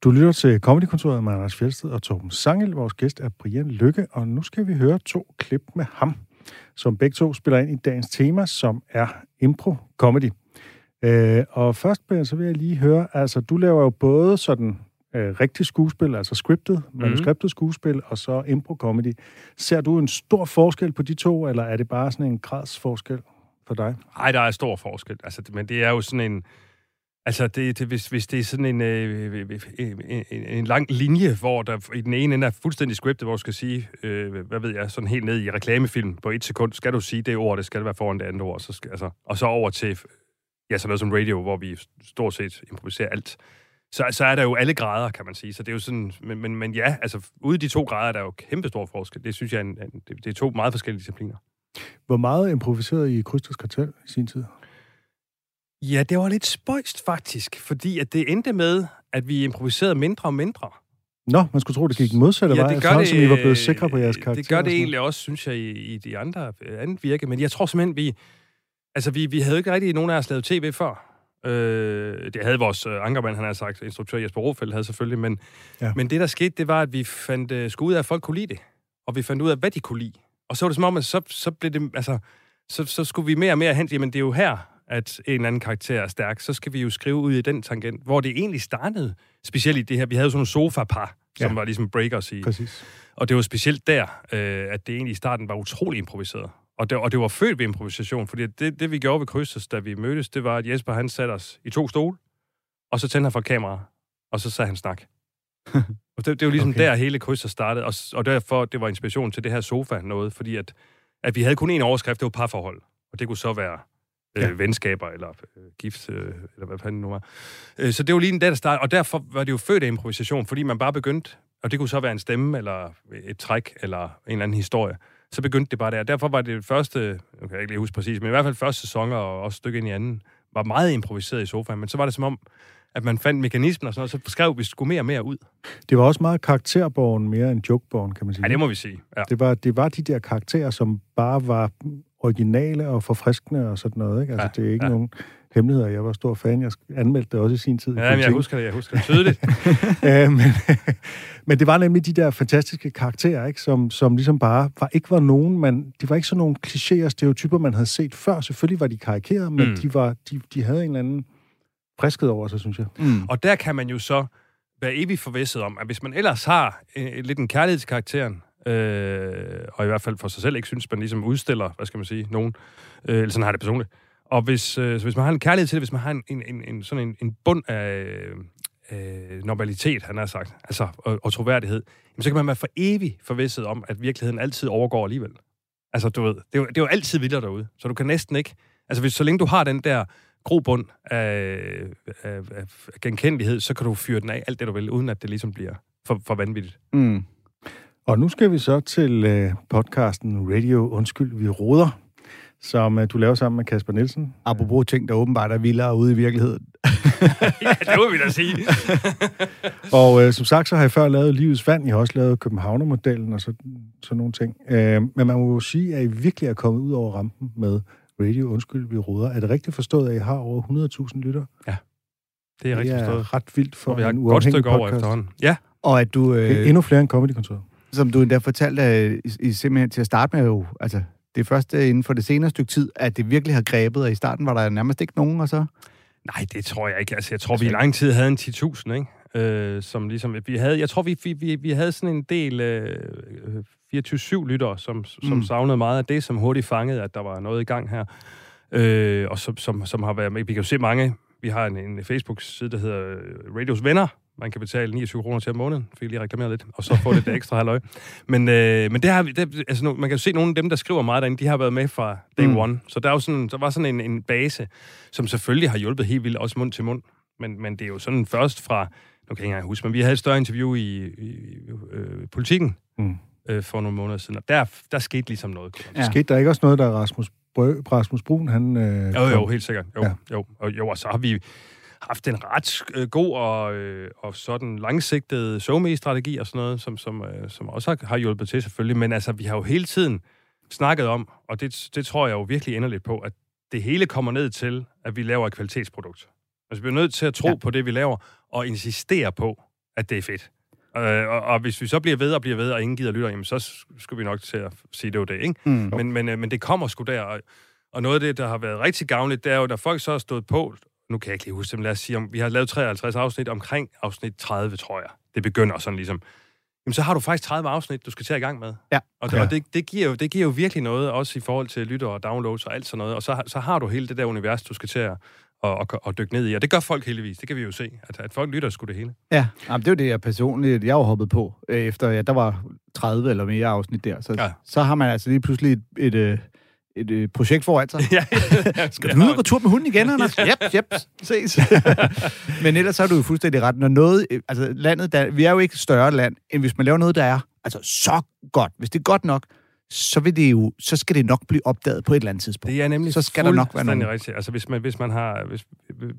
Du lytter til Comedy Kontoret med Anders Fjeldsted og Torben Sangel. Vores gæst er Brian Lykke, og nu skal vi høre to klip med ham. som begge to spiller ind i dagens tema, som er impro-comedy. Øh, og først, Ben, så vil jeg lige høre, altså du laver jo både sådan øh, rigtig skuespil, altså scriptet, manuskriptet skuespil, og så impro-comedy. Ser du en stor forskel på de to, eller er det bare sådan en grads forskel for dig?
Nej, der er stor forskel. Altså, men det er jo sådan en... Altså, det, det, hvis, hvis det er sådan en, øh, en, en, en lang linje, hvor der i den ene ende er fuldstændig scriptet, hvor du skal sige, øh, hvad ved jeg, sådan helt ned i reklamefilm på et sekund, skal du sige det ord, det skal være foran det andet ord, så skal, altså, og så over til ja, sådan noget som radio, hvor vi stort set improviserer alt. Så, så er der jo alle grader, kan man sige. Så det er jo sådan, men, men, men ja, altså ude i de to grader, der er jo kæmpe stor forskel. Det synes jeg, er en, en, det, det er to meget forskellige discipliner.
Hvor meget improviserede I i Krysters Kartel i sin tid?
Ja, det var lidt spøjst faktisk, fordi at det endte med, at vi improviserede mindre og mindre.
Nå, man skulle tro, det gik modsatte vej, efterhånden, som I var blevet sikre på jeres karakter.
Det gør det egentlig også, synes jeg, i, i de andre øh, andet virke. Men jeg tror simpelthen, vi... Altså, vi, vi havde ikke rigtig nogen af os lavet tv før. Øh, det havde vores øh, ankermand, han har sagt, instruktør Jesper Rofeldt havde selvfølgelig, men,
Ja.
ja. men det, der skete, det var, at vi fandt, øh, skulle ud af, at folk kunne lide det. Og vi fandt ud af, hvad de kunne lide. Og så var det som om, at så, så blev det, altså, så, så skulle vi mere og mere hen, jamen det er jo her, at en eller anden karakter er stærk, så skal vi jo skrive ud i den tangent, hvor det egentlig startede, specielt i det her, vi havde jo sådan nogle sofa-par, som
Ja.
var ligesom breakers i,
Præcis.
og det var specielt der, øh, at det egentlig i starten var utrolig improviseret. Og det, og det var født ved improvisation, fordi det, det vi gjorde ved Krysters, da vi mødtes, det var, at Jesper han satte os i to stole, og så tændte han for kamera, og så sagde han snak. [LAUGHS] og det, det var ligesom
Okay.
der hele Krysters startede, og, og derfor det var inspiration til det her sofa noget, fordi at, at vi havde kun én overskrift, det var parforhold, og det kunne så være
Ja.
ja. venskaber, eller øh, gift, øh, eller hvad fanden nu var. Øh, så det var lige den der, der startede, og derfor var det jo født af improvisation, fordi man bare begyndte, og det kunne så være en stemme, eller et træk, eller en eller anden historie, så begyndte det bare der. Derfor var det første, nu kan jeg ikke lige huske præcis, men i hvert fald første sæson, og også et stykke ind i anden, var meget improviseret i sofaen, men så var det som om, at man fandt mekanismen og sådan noget, så skrev vi skulle mere og mere ud.
Det var også meget karakterborgen, mere end jokeborgen, kan man sige.
Ja, det må vi sige. Ja.
det, var, det var de der karakterer, som bare var originale og forfriskende og sådan noget. Ikke? Altså,
Ja,
det er ikke
ja.
nogen hemmeligheder. Jeg var stor fan. Jeg anmeldte det også i sin tid.
Ja, men jeg husker det, jeg husker det tydeligt. [LAUGHS]
Øh, men, [LAUGHS] men det var nemlig de der fantastiske karakterer, ikke? Som, som ligesom bare var, ikke var nogen, man, de var ikke sådan nogle klichéer og stereotyper, man havde set før. Selvfølgelig var de karikerede, men
Mm.
de, var, de, de havde en eller anden friskhed over sig, synes jeg.
Mm.
Og der kan man jo så være evigt forvisset om, at hvis man ellers har øh, lidt en kærlighed til karakteren, øh, og i hvert fald for sig selv ikke synes, man ligesom udstiller, hvad skal man sige, nogen, øh, eller sådan har det personligt. Og hvis, øh, så hvis man har en kærlighed til det, hvis man har en, en, en, en sådan en, en bund af øh, normalitet, han har sagt, altså, og, og troværdighed, jamen, så kan man være for evigt forvisset om, at virkeligheden altid overgår alligevel. Altså, du ved, det er jo, det er jo altid vildere derude, så du kan næsten ikke... Altså, hvis, så længe du har den der grobund af, af, af genkendelighed, så kan du fyre den af alt det, du vil, uden at det ligesom bliver for, for vanvittigt.
Mm.
Og nu skal vi så til øh, podcasten Radio Undskyld, vi råder, som øh, du laver sammen med Kasper Nielsen.
Apropos ting, der åbenbart er vildere ude i virkeligheden. [LAUGHS]
ja, det må vi da sige. [LAUGHS]
Og øh, som sagt, så har jeg før lavet Livets Vand. Jeg har også lavet Københavner-modellen og så, sådan nogle ting. Øh, men man må jo sige, at I virkelig er kommet ud over rampen med Radio Undskyld, vi råder. Er det rigtigt forstået, at I har over 100.000 lytter?
Det er rigtigt
det er
forstået.
ret vildt for
Og vi har
en
et godt stykke over
podcast.
efterhånden. Ja,
Og at du, øh,
endnu flere end Comedy-kontoret.
Som du endda fortalte, I, I simpelthen til at starte med jo, altså det først øh, inden for det senere stykke tid, at det virkelig har grebet, og i starten var der nærmest ikke nogen, og så...
Nej, det tror jeg ikke. Altså, jeg tror, vi i lang tid havde en 10.000, ikke? Øh, som ligesom, vi havde, jeg tror, vi, vi, vi, vi havde sådan en del øh, 24-7 lyttere, som, som
Mm.
mm. savnede meget af det, som hurtigt fangede, at der var noget i gang her. Øh, og som, som, som har været med. Vi kan jo se mange. Vi har en, en Facebook-side, der hedder øh, Radios Venner. Man kan betale 29 kroner til om måneden. Fik jeg lige reklameret lidt. Og så få lidt ekstra halvøj. Men, øh, men det har det, altså, man kan jo se, nogle af dem, der skriver meget derinde, de har været med fra day
Mm.
one. Så der, er jo sådan, der var sådan en, en base, som selvfølgelig har hjulpet helt vildt, også mund til mund. Men, men det er jo sådan først fra, nu kan jeg ikke huske, men vi havde et større interview i, i øh, politikken
Mm.
øh, for nogle måneder siden, og der, der skete ligesom noget.
Ja. Skete der ikke også noget, der Rasmus, Brø, Rasmus Brun, han... Øh,
Jo, jo, helt sikkert. Jo, ja. jo, og, jo, og så har vi haft en ret øh, god og, øh, og sådan langsigtet SoMe-strategi og sådan noget, som, som, øh, som også har, har hjulpet til selvfølgelig. Men altså, vi har jo hele tiden snakket om, og det, det tror jeg jo virkelig inderligt på, at det hele kommer ned til, at vi laver et kvalitetsprodukt. Altså, vi er nødt til at tro
Ja.
på det, vi laver, og insistere på, at det er fedt. Øh, og, og hvis vi så bliver ved og bliver ved, og ingen gider lytter, jamen så skulle vi nok til at sige, det var det, ikke?
Mm.
Men, men, øh, men det kommer sgu der, og, og noget af det, der har været rigtig gavnligt, det er jo, når folk så har stået på, nu kan jeg ikke lige huske men lad os sige, om vi har lavet 53 afsnit omkring afsnit 30, tror jeg. Det begynder sådan ligesom. Jamen, så har du faktisk 30 afsnit, du skal til i gang med.
Ja.
Og, det, og det, det, giver jo, det giver jo virkelig noget, også i forhold til lytter og downloads og alt sådan noget. Og så, så har du hele det der univers, du skal til at og, og, og dykke ned i. Og det gør folk heldigvis. Det kan vi jo se, at, at folk lytter sgu det hele.
Ja, Jamen, det er jo det, jeg personligt, jeg har hoppet på, øh, efter ja, der var 30 eller mere afsnit der. Så,
Ja.
ja. så har man altså lige pludselig et, et, øh, et, et projekt foran sig. [LAUGHS]
ja, [LAUGHS]
Skal du ud og gå tur med hunden igen, Anders? Yep, yep, ses. [LAUGHS] Men ellers er du jo fuldstændig ret. Når noget, øh, altså landet, der, vi er jo ikke et større land, end hvis man laver noget, der er altså så godt. Hvis det er godt nok, så, vil det jo, så skal det nok blive opdaget på et eller andet tidspunkt.
Det er nemlig
så skal der nok være nogen.
rigtigt. Altså, hvis man, hvis man, har, hvis,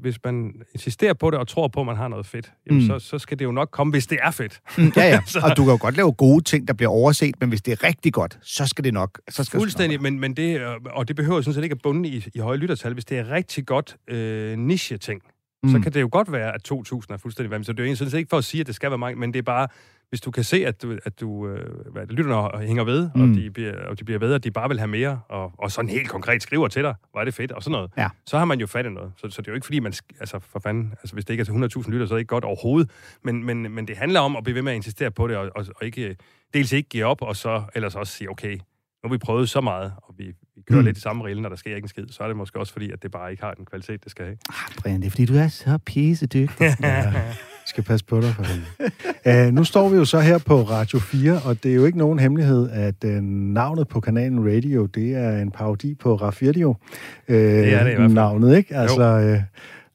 hvis man insisterer på det og tror på, at man har noget fedt, jamen,
Mm.
så, så skal det jo nok komme, hvis det er fedt.
Mm, ja, ja. [LAUGHS]
Så-
Og du kan jo godt lave gode ting, der bliver overset, men hvis det er rigtig godt, så skal det nok. Så skal
Fuldstændig, men, men det, øh, og det behøver sådan set ikke at bunde i, i høje lyttertal. Hvis det er rigtig godt øh, niche-ting, mm. så kan det jo godt være, at 2.000 er fuldstændig vanvittigt. Så det er jo sådan set ikke for at sige, at det skal være mange, men det er bare, hvis du kan se, at, du, at du, øh, hvad, lytterne hænger ved, mm. og, de bliver, og de bliver ved, og de bare vil have mere, og, og sådan helt konkret skriver til dig, hvor er det fedt, og sådan noget,
Ja.
så har man jo fat i noget. Så, så det er jo ikke fordi, man, altså for fanden, altså hvis det ikke er til 100.000 lytter, så er det ikke godt overhovedet, men, men, men det handler om at blive ved med at insistere på det, og, og, og ikke, dels ikke give op, og så ellers også sige, okay, nu har vi prøvet så meget, og vi, vi kører mm. Lidt i samme rille, når der sker ikke en skid, så er det måske også fordi, at det bare ikke har den kvalitet, det skal have.
Brian, det er fordi, du er så pissedygtig. [LAUGHS]
Skal passe på dig for helvede. [LAUGHS] Uh, nu står vi jo så her på Radio 4, og det er jo ikke nogen hemmelighed, at uh, navnet på kanalen Radio, det er en parodi på Raffirdio. Uh, det
er det i hvert fald.
Navnet, ikke? Altså,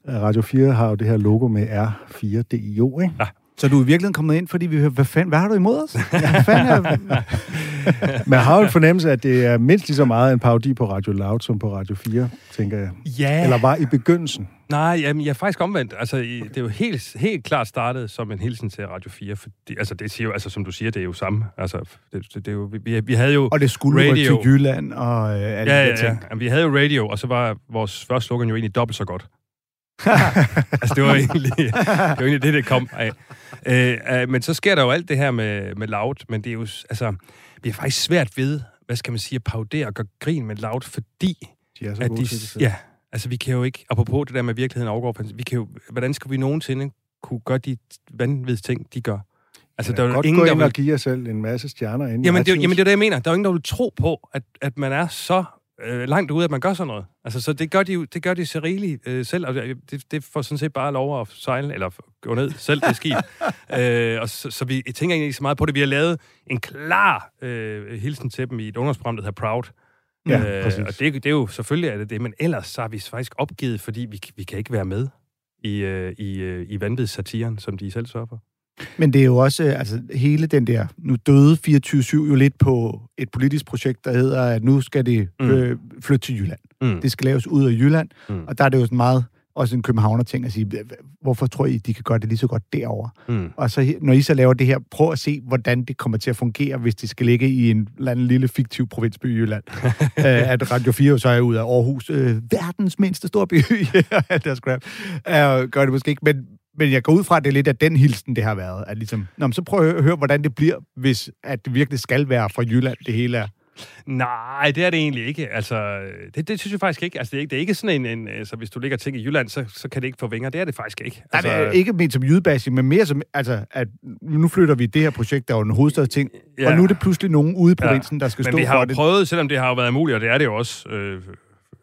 uh, Radio 4 har jo det her logo med R4DIO, ikke?
Ja.
Så du er i virkeligheden kommet ind, fordi vi hører, hvad, fanden, hvad har du imod os? Hvad fanden er... [LAUGHS]
Man har jo en fornemmelse at det er mindst lige så meget en parodi på Radio Loud som på Radio 4, tænker jeg.
Ja.
Eller var i begyndelsen.
Nej, jamen, jeg er faktisk omvendt. Altså, det er jo helt, helt klart startet som en hilsen til Radio 4, fordi, altså, det siger jo, altså, som du siger, det er jo samme. Altså, det, det, det er jo, vi, vi havde jo
Og det skulle
radio.
til Jylland og øh, alle
Ja,
de
ja,
ting.
ja. Jamen, vi havde jo radio, og så var vores første slogan jo egentlig dobbelt så godt. [LAUGHS] altså, det var egentlig det, var egentlig det, det kom af. Øh, øh, men så sker der jo alt det her med, med Loud, men det er jo, altså, vi er faktisk svært ved, hvad skal man sige, at paudere og gøre grin med Loud, fordi
De er så
at
gode
de,
til det selv.
ja, altså vi kan jo ikke, apropos det der med virkeligheden overgår, vi kan jo, hvordan skal vi nogensinde kunne gøre de vanvittige ting, de gør? Altså,
Ja,
der er
godt
ingen,
gå
der vil
og give jer selv en masse stjerner ind
Jamen det, jamen, det er det, jeg mener. Der er jo ingen, der vil tro på, at, at man er så øh, langt ude, at man gør sådan noget. Altså, så det gør de, jo- det gør de så rigeligt øh, selv, og det, det får sådan set bare lov at sejle, eller gå ned selv det skib. [LAUGHS] øh, og så, så vi tænker egentlig ikke så meget på det. Vi har lavet en klar øh, hilsen til dem i et ungdomsprogram, der hedder Proud.
Ja, præcis.
og det, det er jo selvfølgelig er det det, men ellers så har vi faktisk opgivet, fordi vi, vi kan ikke være med i, øh, i, øh, i vanvidssatiren, som de selv sørger for.
Men det er jo også, øh, altså hele den der, nu døde 24-7 jo lidt på et politisk projekt, der hedder, at nu skal det
Mm.
øh, flytte til Jylland.
Mm.
Det skal laves ud af Jylland,
Mm.
og der er det jo sådan meget også en københavner ting at sige, "Hva- hvorfor tror I, de kan gøre det lige så godt derovre?
Mm.
Og så når I så laver det her, prøv at se, hvordan det kommer til at fungere, hvis det skal ligge i en eller anden lille fiktiv provinsby i Jylland. [LAUGHS] øh, at Radio 4 jo så er ud af Aarhus, øh, verdens mindste storby, og alt det scrap. Øh, gør det måske ikke, men, men jeg går ud fra, at det er lidt af den hilsen, det har været. At ligesom, Nå, men så prøv at høre, hvordan det bliver, hvis at det virkelig skal være fra Jylland, det hele er.
Nej, det er det egentlig ikke. Altså, det, det synes jeg faktisk ikke. Altså, det er ikke, det er ikke sådan en, en altså, hvis du ligger ting i Jylland, så, så kan det ikke få vinger. Det er det faktisk ikke.
Altså,
Altså,
det er ikke ment som jydebashing, men mere som, altså, at nu flytter vi det her projekt, der er jo en hovedstadsting, ja.
Ja.
og nu er det pludselig nogen ude i provinsen, der skal
Men
stå
vi har
for
jo
det.
prøvet, selvom det har været muligt, og det er det jo også, øh,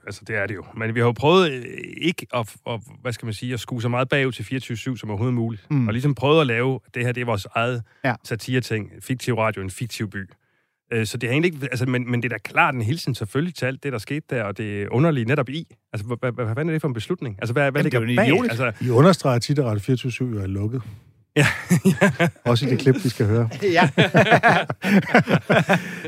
altså det er det jo, men vi har jo prøvet øh, ikke at, at, hvad skal man sige, at skue så meget bagud til 24-7 som overhovedet muligt.
Mm.
Og ligesom prøvet at lave, det her det er vores eget
Ja.
ja. satire-ting, fiktiv radio, en fiktiv by. Øh, Så det har egentlig ikke, altså, men, men det er da klart en hilsen selvfølgelig til alt det, der skete der, og det er underligt netop i. Altså, hvad, hvad, hvad fanden er det for en beslutning? Altså, hvad, hvad
Jamen, det er
ligger
jo
bag? Altså,
I understreger tit, at Radio 24 jo er lukket. [LAUGHS]
Ja.
Også i det klip, vi skal høre. [LAUGHS]
Ja.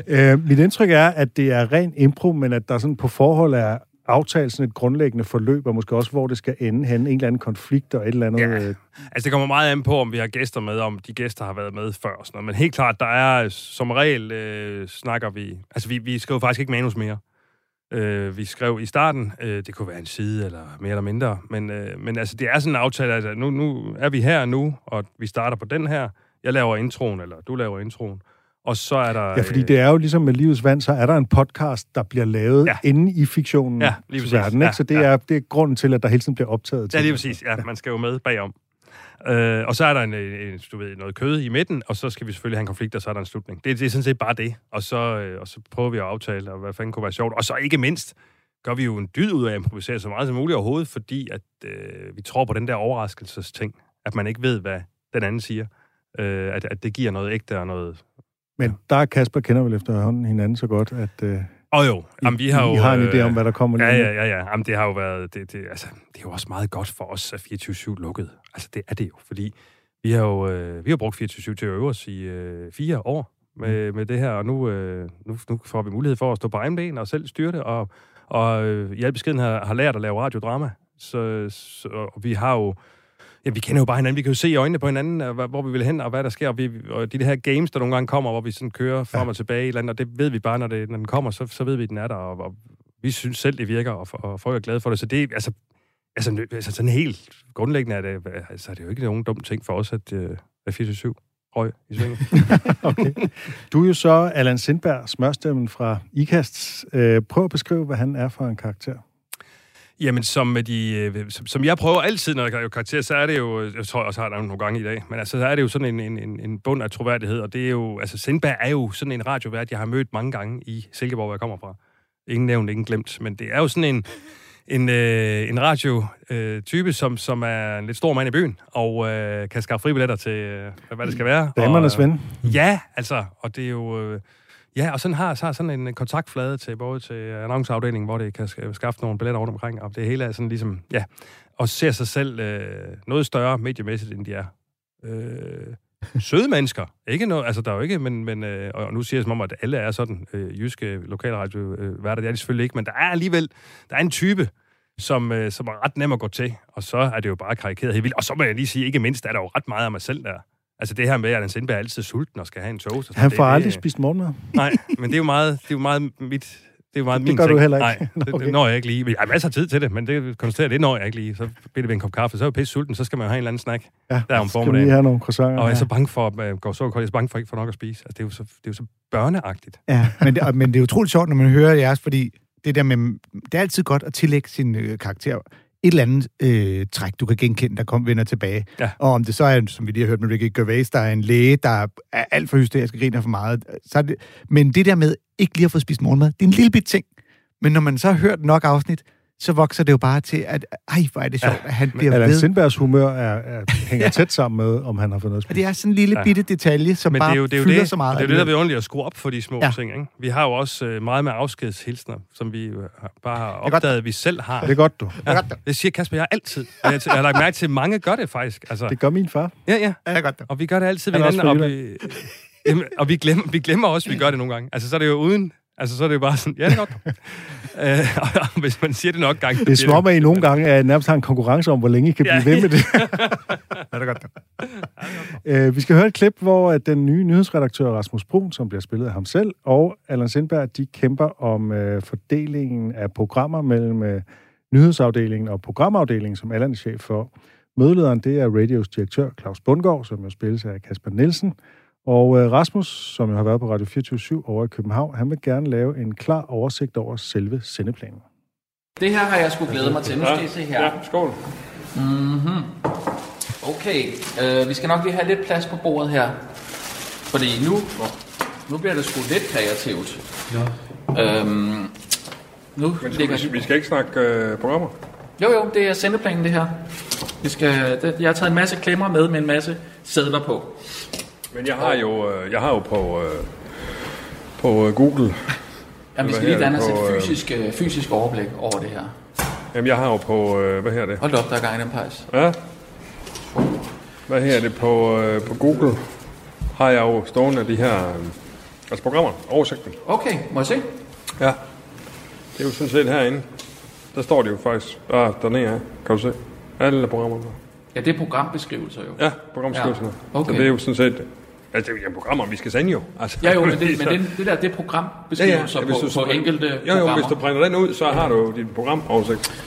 [LAUGHS]
øh, mit indtryk er, at det er ren impro, men at der sådan på forhold er aftalt sådan et grundlæggende forløb, og måske også, hvor det skal ende hen. En eller anden konflikt og et eller andet...
Ja.
Øh,
Altså, det kommer meget an på, om vi har gæster med, om de gæster har været med før og sådan noget. Men helt klart, der er som regel, øh, snakker vi... Altså, vi, vi skriver faktisk ikke manus mere. Øh, vi skrev i starten, øh, det kunne være en side, eller mere eller mindre. Men, øh, men altså, det er sådan en aftale, at nu, nu er vi her nu, og vi starter på den her Jeg laver introen, eller du laver introen. Og så er der...
Ja, fordi det er jo ligesom med Livets Vand, så er der en podcast, der bliver lavet ja. inde i fiktionen
Ja, lige præcis.
verden, ikke?
Ja,
Så det,
ja.
er, det er grunden til, at der hele tiden bliver optaget
Ja,
til.
lige præcis. Ja, man skal jo med bagom. Øh, og så er der en, en, du ved, noget kød i midten, og så skal vi selvfølgelig have en konflikt, og så er der en slutning. Det, det er sådan set bare det. Og så, øh, og så prøver vi at aftale, og hvad fanden kunne være sjovt. Og så ikke mindst gør vi jo en dyd ud af at improvisere så meget som muligt overhovedet, fordi at øh, vi tror på den der overraskelsesting, at man ikke ved, hvad den anden siger. Øh, at, at det giver noget ægte og noget...
Men der er Kasper kender vel efterhånden hinanden så godt, at øh,
Og jo, jamen, vi har jo...
I har en
øh,
idé om, hvad der kommer
Ja,
lige nu.
ja, ja, ja. Jamen, det har jo været... Det, det, altså, det er jo også meget godt for os, at 24-7 lukket. Altså, det er det jo, fordi vi har jo øh, vi har brugt 24-7 til at øve os i øh, fire år med, med det her, og nu, øh, nu, nu får vi mulighed for at stå på egen ben og selv styre det, og, og øh, i al beskeden har, har lært at lave radiodrama. Så, så og vi har jo... Ja, vi kender jo bare hinanden. Vi kan jo se i øjnene på hinanden, øh, hvor vi vil hen, og hvad der sker. Og, vi, og de, de her games, der nogle gange kommer, hvor vi sådan kører frem og tilbage i et eller andet, og det ved vi bare, når, det, når den kommer, så, så ved vi, at den er der, og, og vi synes selv, det virker, og, og folk er glade for det. Så det altså, altså, altså sådan helt grundlæggende er det, altså, er det jo ikke nogen dum ting for os, at, øh, at 24-7 røg i svinget. [LAUGHS]
okay. Du er jo så Allan Sindberg, smørstemmen fra IKAST. Øh, prøv at beskrive, hvad han er for en karakter.
Jamen, som, med de, øh, som, som jeg prøver altid, når jeg gør karakter, så er det jo, jeg tror jeg også har der nogle gange i dag, men altså, så er det jo sådan en, en, en, bund af troværdighed, og det er jo, altså Sindberg er jo sådan en radiovært, jeg har mødt mange gange i Silkeborg, hvor jeg kommer fra. Ingen nævnt, ingen glemt, men det er jo sådan en, en, øh, en radiotype, som, som er en lidt stor mand i byen, og øh, kan skaffe fribilletter til, øh, hvad det skal være.
Damernes
og,
ven.
Ja, altså, og det er jo... Øh, ja, og sådan har, så har sådan en øh, kontaktflade til både til øh, annonceafdelingen, hvor det kan skaffe nogle billetter rundt omkring, og det hele er sådan ligesom, ja, og ser sig selv øh, noget større mediemæssigt, end de er. Øh, søde mennesker. Ikke noget, altså der er jo ikke, men, men øh, og nu siger jeg som om, at alle er sådan øh, jyske lokalradio øh, værter. Det er de selvfølgelig ikke, men der er alligevel, der er en type, som, øh, som er ret nem at gå til, og så er det jo bare karikeret helt vildt. Og så må jeg lige sige, ikke mindst er der jo ret meget af mig selv der. Altså det her med, at Allan Sindberg er altid sulten og skal have en toast. og
Han
det-
får
det-
aldrig spist morgenmad.
Nej, men det er jo meget, det er jo meget mit... Det er jo meget
Det
min
gør du
ting.
heller ikke.
Nej, [LAUGHS] det,
Okay.
det når jeg ikke lige. Jeg har masser af tid til det, men det konstaterer, det når jeg ikke lige. Så bliver det ved en kop kaffe, så er jeg pisse sulten, så skal man jo have en eller anden snack
Ja,
der om
skal vi
formiddagen.
lige have nogle croissanter.
Og jeg er så bange for, at uh, går så koldt, jeg er så bange for ikke få nok at spise. Altså, det er jo så, det er jo så børneagtigt.
Ja, men det, men det er utroligt sjovt, når man hører jeres, fordi det der med, det er altid godt at tillægge sin øh, karakter et eller andet øh, træk, du kan genkende, der kom vender tilbage.
Ja.
Og om det så er, som vi lige har hørt med Ricky Gervais, der er en læge, der er alt for hysterisk og griner for meget. Så det, men det der med ikke lige at få spist morgenmad, det er en lille bit ting. Men når man så har hørt nok afsnit, så vokser det jo bare til, at ej, hvor er det sjovt, ja, at han bliver
Allan
ved.
Sindbergs humør er, er, [LAUGHS] hænger tæt sammen med, om han har fået noget at
Og det er sådan en lille bitte detalje, som
Men
bare
det er jo det, er jo
fylder
det,
så meget.
det, er jo det der er ordentligt at skrue op for de små
Ja.
ja. ting. Ikke? Vi har jo også øh, meget med afskedshilsner, som vi øh, har- bare har
godt.
opdaget, at vi selv har.
Det er godt, du.
Ja, det siger Kasper jeg altid. Jeg, jeg har lagt mærke til, at mange gør det faktisk. Altså,
Det gør min far.
ja, ja.
Ja, det er godt.
Og vi gør det altid ved hinanden, og vi, jamen, og vi glemmer, vi glemmer også, at vi gør det nogle gange. Altså, så er det jo uden... Altså, så er det jo bare sådan, ja, det er godt. [LAUGHS] øh, og hvis man siger det nok gange...
Det er som om, I nogle gange er nærmest har en konkurrence om, hvor længe I kan blive
Ja.
ved med det. [LAUGHS]
Ja, det er godt.
Øh, vi skal høre et klip, hvor at den nye nyhedsredaktør Rasmus Brun, som bliver spillet af ham selv, og Allan Sindberg, de kæmper om øh, fordelingen af programmer mellem øh, nyhedsafdelingen og programafdelingen, som Allan er chef for. Mødelederen, det er radios direktør Claus Bundgaard, som jo spilles af Kasper Nielsen. Og øh, Rasmus, som jo har været på Radio 24 over i København, han vil gerne lave en klar oversigt over selve sendeplanen.
Det her har jeg sgu glædet mig til. Nu skal I se her.
Ja, skål.
Mm-hmm. Okay, øh, vi skal nok lige have lidt plads på bordet her. Fordi nu, nu bliver det sgu lidt kreativt. Ja. Øhm, nu ligger...
Vi skal ikke snakke øh, programmer.
Jo, jo, det er sendeplanen det her. Vi skal, det, jeg har taget en masse klemmer med med en masse sædler på.
Men jeg har jo, øh, jeg har jo på, øh, på øh, Google...
Jamen, vi skal lige
her
danne os et fysisk, fysisk overblik over det her.
Jamen, jeg har jo på... Hvad her det?
Hold op, der er gang i den pejs.
Ja. Hvad her det på, på Google? Har jeg jo stående de her... Altså programmer. Oversigten.
Okay, må jeg se?
Ja. Det er jo sådan set herinde. Der står det jo faktisk. Ah, dernede er. Kan du se? Alle programmerne.
Ja, det er programbeskrivelser jo.
Ja, programbeskrivelserne.
Ja, okay.
Så det er jo sådan set... Altså, det er jo programmer, vi skal sende jo. Altså,
Ja, jo, men [LAUGHS] det, men
så-
det, der, det er programbeskrivelser ja, ja.
hvis
på,
du så
på enkelte
Jo, jo,
programmer.
hvis du printer den ud, så har du din programoversigt.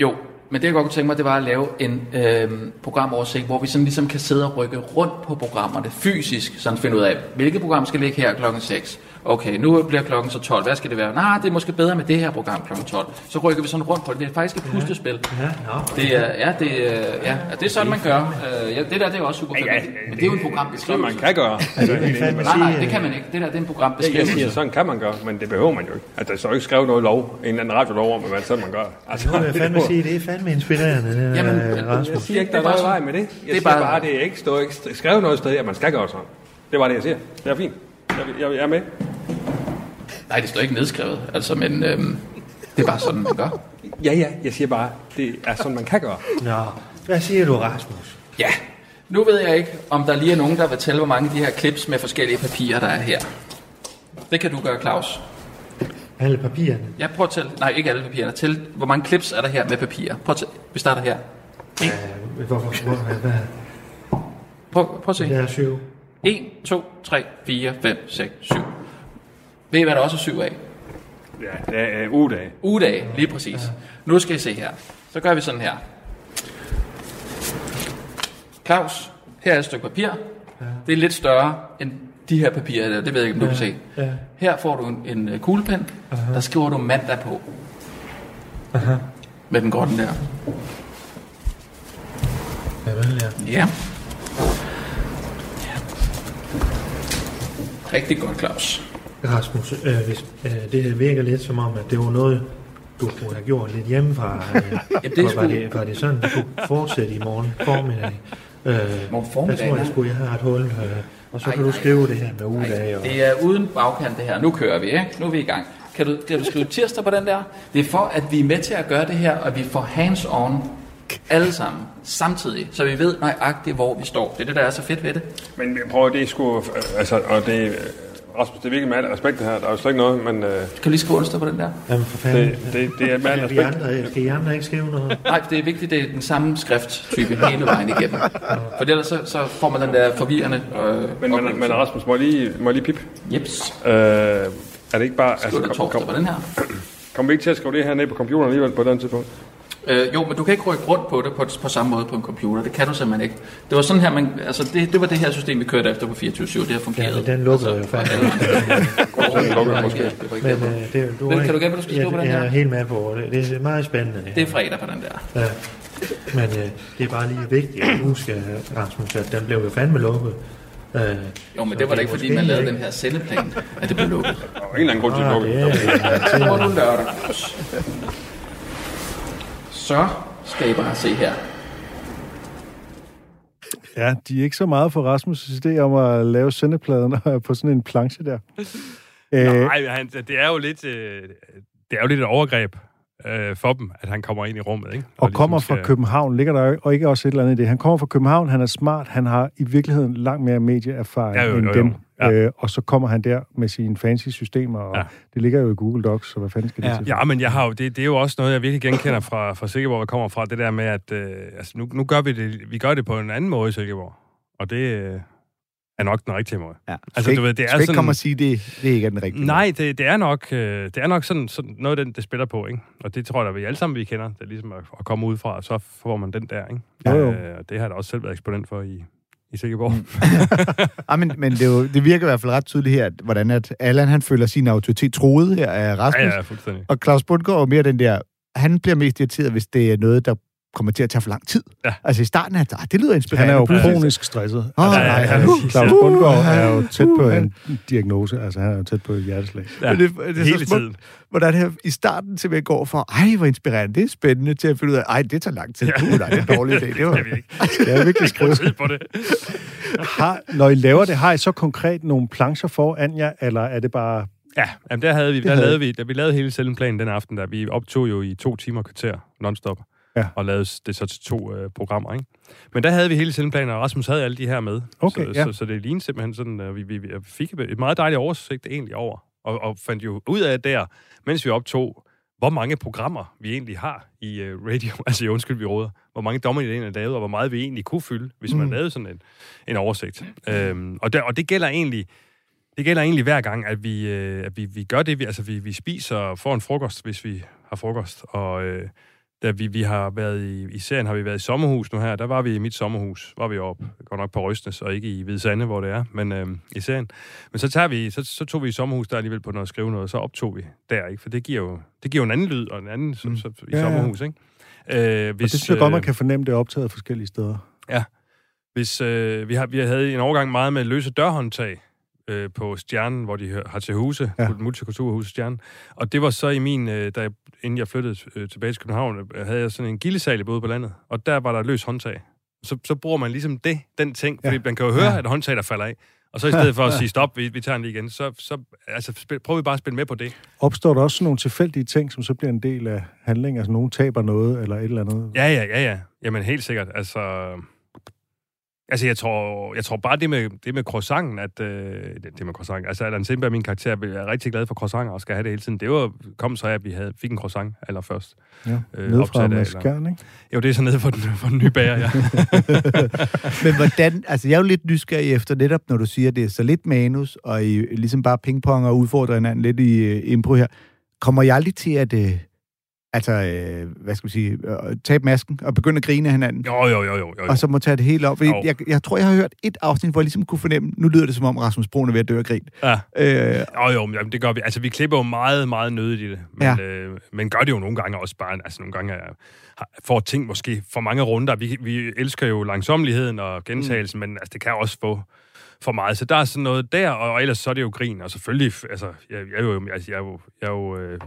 Jo, Men det, jeg godt kunne tænke mig, det var at lave en øh, programoversigt, hvor vi sådan ligesom kan sidde og rykke rundt på programmerne fysisk, sådan finde ud af, hvilket program skal ligge her klokken 6. Okay, nu bliver klokken så 12. Hvad skal det være? Nej, det er måske bedre med det her program klokken 12. Så rykker vi sådan rundt på det. Det er faktisk et puslespil.
Ja, nå.
Det er, ja, det, er, ja, det er sådan, man gør. Øh, ja, det der, det er også super fedt. Men det er jo en programbeskrivelse.
Sådan man kan gøre.
Altså, det fandme
Nej, nej, det kan man ikke. Det der, det er en programbeskrivelse.
siger, sådan kan man gøre, men det behøver man jo ikke. Altså, der står ikke skrevet noget lov, en eller anden radiolov om, hvad sådan man gør. Altså,
Nu vil jeg fandme sige, det er fandme inspirerende, det
Jamen,
øh,
Jeg siger ikke, der er noget vej med det. Jeg
det er
siger
bare-
bare, det er ikke stået ikke skrevet noget sted, at man skal gøre sådan. Det var det, jeg siger. Det er fint. Jeg, jeg, jeg er med.
Nej, det står ikke nedskrevet. Altså, men øhm, det er bare sådan, man gør.
Ja, ja, jeg siger bare, det er sådan, man kan gøre.
Nå, hvad siger du, Rasmus?
Ja. Nu ved jeg ikke, om der lige er nogen, der vil tælle, hvor mange af de her clips med forskellige papirer, der er her. Det kan du gøre, Claus.
Alle papirerne.
Jeg prøver at tælle. Nej, ikke alle papirerne. Tæl, hvor mange clips er der her med papirer. Prøv at tælle. Vi starter her.
Øh, Hvorfor? Hvor, hvad?
Prøv, prøv at se.
Det er syv.
1, 2, 3, 4, 5, 6, 7. Ved I, hvad der også er syv af?
Ja, det er uh, ugedage.
Ugedage, lige præcis. Nu skal I se her. Så gør vi sådan her. Claus, her er et stykke papir. Det er lidt større end de her papirer der. Det ved jeg ikke, om du kan se.
Ja.
Her får du en, en øh, kuglepen. Der skriver du mandag på.
Aha.
Med den grønne der.
Ja, vel, ja.
Ja. Rigtig godt, Claus.
Rasmus, øh, hvis, øh, det virker lidt som om, at det var noget, du kunne have gjort lidt hjemmefra. Øh, [LAUGHS]
det er
var,
sgu-
det, var det sådan, du kunne fortsætte i morgen formiddag? Øh,
Morgen formiddag,
Jeg tror, jeg
ja.
skulle, jeg har et hul. Øh, og så
Ej,
kan du skrive det her med ugedage. Og,
Det er uden bagkant det her. Nu kører vi, ikke? Nu er vi i gang. Kan du, kan du skrive tirsdag på den der? Det er for, at vi er med til at gøre det her, og vi får hands-on alle sammen samtidig, så vi ved nøjagtigt, hvor vi står. Det er det, der er så fedt ved det.
Men jeg prøver, det er sgu... øh, Altså, og det... øh, Rasmus, det er virkelig med al respekt det her. Der er jo slet ikke noget, men... Øh,
Kan du lige skrive onsdag på den der?
Jamen for fanden.
det, det, det er med al respekt.
andre, skal I andre ikke skrive noget?
Nej, det er vigtigt, det er den samme skrifttype hele vejen igennem. For ellers så, så får man den der forvirrende... Øh,
Men, men, men Rasmus, må jeg lige, må jeg lige pip?
Jeps.
Øh, er det ikke bare...
Skriv det torsdag på den her.
Kommer vi ikke til at skrive det her ned på computeren alligevel på den tidspunkt?
Øh, jo, men du kan ikke rykke rundt på det på, på samme måde på en computer. Det kan du simpelthen ikke. Det var sådan her, man, altså det, det var det her system, vi kørte efter på 24 Det har fungeret.
Ja, den lukker jo faktisk.
Den lukker [LAUGHS] måske.
Men øh, det, du
Men
har
kan du gætte, hvad du skal skrive på den
Jeg
her?
er helt med på det. Det er meget spændende. Det,
Det er fredag på den der.
Ja. Men øh, det er bare lige vigtigt at huske, Rasmus, at den blev jo fandme lukket. Øh,
Jo, men det var da ikke, fordi man lavede den her sendeplan, at det blev lukket.
Der var ingen anden grund til at
Ah,
lukke.
det er
Så må du lørdag. Så skal I bare se her.
Ja, de er ikke så meget for Rasmus' idé om at lave sendepladen på sådan en planche der. [LAUGHS] Øh,
Nej, han, det er jo lidt... Øh, det er jo lidt et overgreb øh, for dem, at han kommer ind i rummet, ikke?
og
ligesom
kommer fra
skal-
København, ligger der jo og ikke også et eller andet i det. Han kommer fra København, han er smart, han har i virkeligheden langt mere medieerfaring
Ja, jo, jo,
end
jo.
dem.
Ja.
Øh, og så kommer han der med sine fancy systemer, og
Ja.
det ligger jo i Google Docs, så hvad fanden skal det
Ja.
til?
Ja, men jeg har jo, det, det er jo også noget, jeg virkelig genkender fra, fra Silkeborg, hvor jeg kommer fra, det der med, at øh, altså, nu, nu gør vi det, vi gør det på en anden måde i Silkeborg. Og det øh, er nok den rigtige måde.
Ja.
Altså, du ved, det er
skal ikke
sådan-
komme og sige, det, det ikke er den rigtige.
Nej, det, det er nok, øh, det er nok sådan, sådan noget, den, det spiller på, ikke? Og det tror jeg, at vi alle sammen vi kender. Det er ligesom at, at komme ud fra, og så får man den der, ikke?
Jo, jo.
Øh, og det har jeg da også selv været eksponent for i, i Silkeborg. Mm. [LAUGHS]
Ah, men, men det, er jo, det virker i hvert fald ret tydeligt her, at, hvordan at Allan han føler sin autoritet troet her af Rasmus.
ja, ja, fuldstændig.
Og Claus Bundgaard er mere den der, han bliver mest irriteret, hvis det er noget, der kommer til at tage for lang tid.
Ja.
Altså i starten er det, det lyder
Han
inspirerende.
er jo
Pludselig-
kronisk stresset.
Åh,
altså,
nej,
han,
han-
han, Claus
Uh,
Bundgaard
han-
er jo tæt på
uh,
en diagnose, altså han er jo tæt på et hjerteslag.
Ja,
Men det, det er
hele
så smukt,
tiden.
hvordan her i starten simpelthen går fra, ej, hvor inspirerende, det er spændende, til at finde ud af, ej, det tager lang tid. Ja. Uh, nej, det er en dårlig idé. Det var,
Jeg ikke.
Jeg er virkelig skrevet.
på det.
Har, når I laver det, har I så konkret nogle plancher for Anja, eller er det bare...
Ja, jamen der havde vi, der
havde
lavede vi, da vi lavede hele selvenplanen den aften, der vi optog jo i to timer kvarter non-stop,
Ja.
og lavede det så til to øh, programmer, ikke? Men der havde vi hele selvenplanen, og Rasmus havde alle de her med.
Okay,
så,
ja.
så, så, det lignede simpelthen sådan, at vi, vi, vi fik et meget dejligt oversigt egentlig over, og, og fandt jo ud af der, mens vi optog, hvor mange programmer vi egentlig har i uh, radio, [LAUGHS] altså i Undskyld, vi råder, hvor mange dommer i den er lavet, og hvor meget vi egentlig kunne fylde, hvis man
Mm.
lavede sådan en, en oversigt. Øhm, og, der, og det gælder egentlig det gælder egentlig hver gang, at vi, øh, at vi, vi gør det. Vi, altså, vi, vi spiser og får en frokost, hvis vi har frokost. Og øh, da vi, vi har været i, i serien, har vi været i sommerhus nu her. Der var vi i mit sommerhus, var vi op, godt nok på Røstnes, og ikke i Hvide Sande, hvor det er, men øh, i serien. Men så, tager vi, så, så tog vi i sommerhus der alligevel på noget at skrive noget, og så optog vi der, ikke? For det giver jo, det giver jo en anden lyd, og en anden så, så, i
Ja,
sommerhus, ikke? Øh,
og det synes jeg godt, man kan fornemme, det er optaget forskellige steder.
Ja. Hvis, øh, vi, har, vi havde en overgang meget med løse dørhåndtag øh, på Stjernen, hvor de har til huse, ja. multikulturhus Stjernen. Og det var så i min, øh, da jeg, inden jeg flyttede øh, tilbage til København, øh, havde jeg sådan en gildesal i både på landet, og der var der løs håndtag. Så, så bruger man ligesom det, den ting, fordi
Ja.
man kan jo høre,
Ja.
at håndtag, der falder af. Og så i stedet for at [LAUGHS] sige stop, vi, vi tager den lige igen, så, så altså, spil, prøver vi bare at spille med på det.
Opstår der også nogle tilfældige ting, som så bliver en del af handlingen? Altså, nogen taber noget, eller et eller andet?
Ja, ja, ja, ja. Jamen helt sikkert. Altså, altså jeg tror, jeg tror bare det med, det med croissanten, at øh, det, det med croissant, altså Allan Sindberg, min karakter, er rigtig glad for croissanter og skal have det hele tiden. Det var, kom så af, at vi havde, fik en croissant allerførst.
Ja, nede fra Mads ikke?
Jo, det er så nede for den, for den nye bager, ja. [LAUGHS]
Men hvordan, altså jeg er jo lidt nysgerrig efter netop, når du siger, det er så lidt manus, og I ligesom bare pingpong og udfordrer hinanden lidt i uh, impro her. Kommer jeg aldrig til at, uh, altså, uh, hvad skal vi sige, uh, tabe masken og begynde at grine af hinanden?
Jo, jo, jo, jo. jo.
Og så må tage det helt op. Fordi
Jo.
Jeg, jeg tror, jeg har hørt et afsnit, hvor jeg ligesom kunne fornemme, nu lyder det som om Rasmus Broen er ved at dø af grin.
Ja.
Øh,
Jo, jo, men det gør vi. Altså, vi klipper jo meget, meget nødigt i det. Men,
Ja.
øh, men gør det jo nogle gange også bare. Altså, nogle gange har- får ting måske for mange runder. Vi, vi elsker jo langsomligheden og gentagelsen, mm. men altså, det kan også få for meget. Så der er sådan noget der, og, og ellers så er det jo grin. Og selvfølgelig, altså, jeg, jeg er jo, altså, jeg er jo, jeg er jo øh,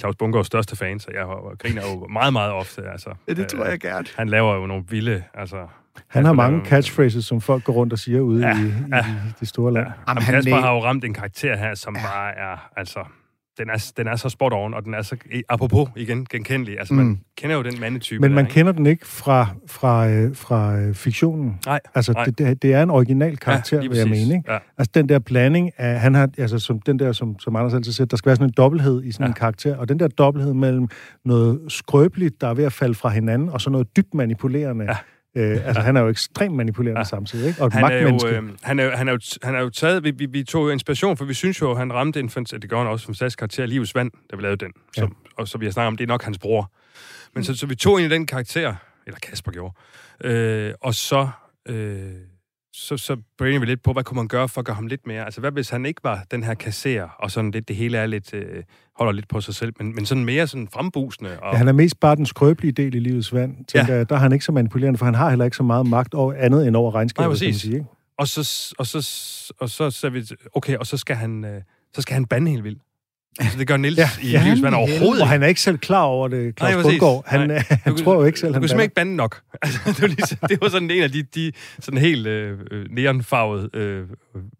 Claus Bunker største fan, så jeg har- griner jo meget, meget ofte. Altså,
Ja, det tror jeg gerne.
Han laver jo nogle vilde, altså...
Han har
Kasper
mange catchphrases, som folk går rundt og siger ude
Ja,
i, i,
ja.
i det store land.
Ja. Jamen,
han
Kasper har jo ramt en karakter her, som ja. bare er, altså... Den er, den er så spot on, og den er så, apropos igen, genkendelig. Altså, man
Mm.
kender jo den mandetype.
Men man
der, ikke?
kender den ikke fra, fra, øh, fra øh, fiktionen.
Nej,
Altså,
nej.
Det, det, er en original karakter,
lige
vil jeg mene. Ikke?
Ja.
Altså, den der blanding af, han har, altså, som, den der, som, som Anders altid siger, der skal være sådan en dobbelthed i sådan ja. en karakter, og den der dobbelthed mellem noget skrøbeligt, der er ved at falde fra hinanden, og så noget dybt manipulerende. Ja. Øh, altså, han er jo ekstremt manipulerende ja. samtidig, ikke? Og et
han er, jo, øh, han, er, han, er jo, han er jo taget... Vi, vi, vi tog jo inspiration, for vi synes jo, han ramte en det gør han også fantastisk karakter, Livets Vand, da vi lavede den. Som, Og så vi har snakket om, det er nok hans bror. Men så, så vi tog ind i den karakter, eller Kasper gjorde, øh, og så... Øh, så, så brainer vi lidt på, hvad kunne man gøre for at gøre ham lidt mere? Altså, hvad hvis han ikke var den her kasserer, og sådan lidt, det hele er lidt, øh, holder lidt på sig selv, men, men sådan mere sådan frembusende. Og,
Ja, han er mest bare den skrøbelige del i livets vand. Tænker, ja. Der er han ikke så manipulerende, for han har heller ikke så meget magt over andet end over regnskabet,
Nej,
kan man sige. Ikke?
Og så, og så, og så ser vi, okay, og så skal han, øh, så skal han bande helt vildt. Altså, det gør Nils ja, i ja, Livsvand overhovedet
Og han er ikke selv klar over det, Claus
Nej.
Bundgaard. Han,
Nej.
han
Du
tror jo ikke selv,
Du
han
kunne simpelthen
bander.
ikke bande nok. [LAUGHS] Altså, det, var ligesom, det var sådan en af de, de sådan helt øh, øh, neonfarvede, øh,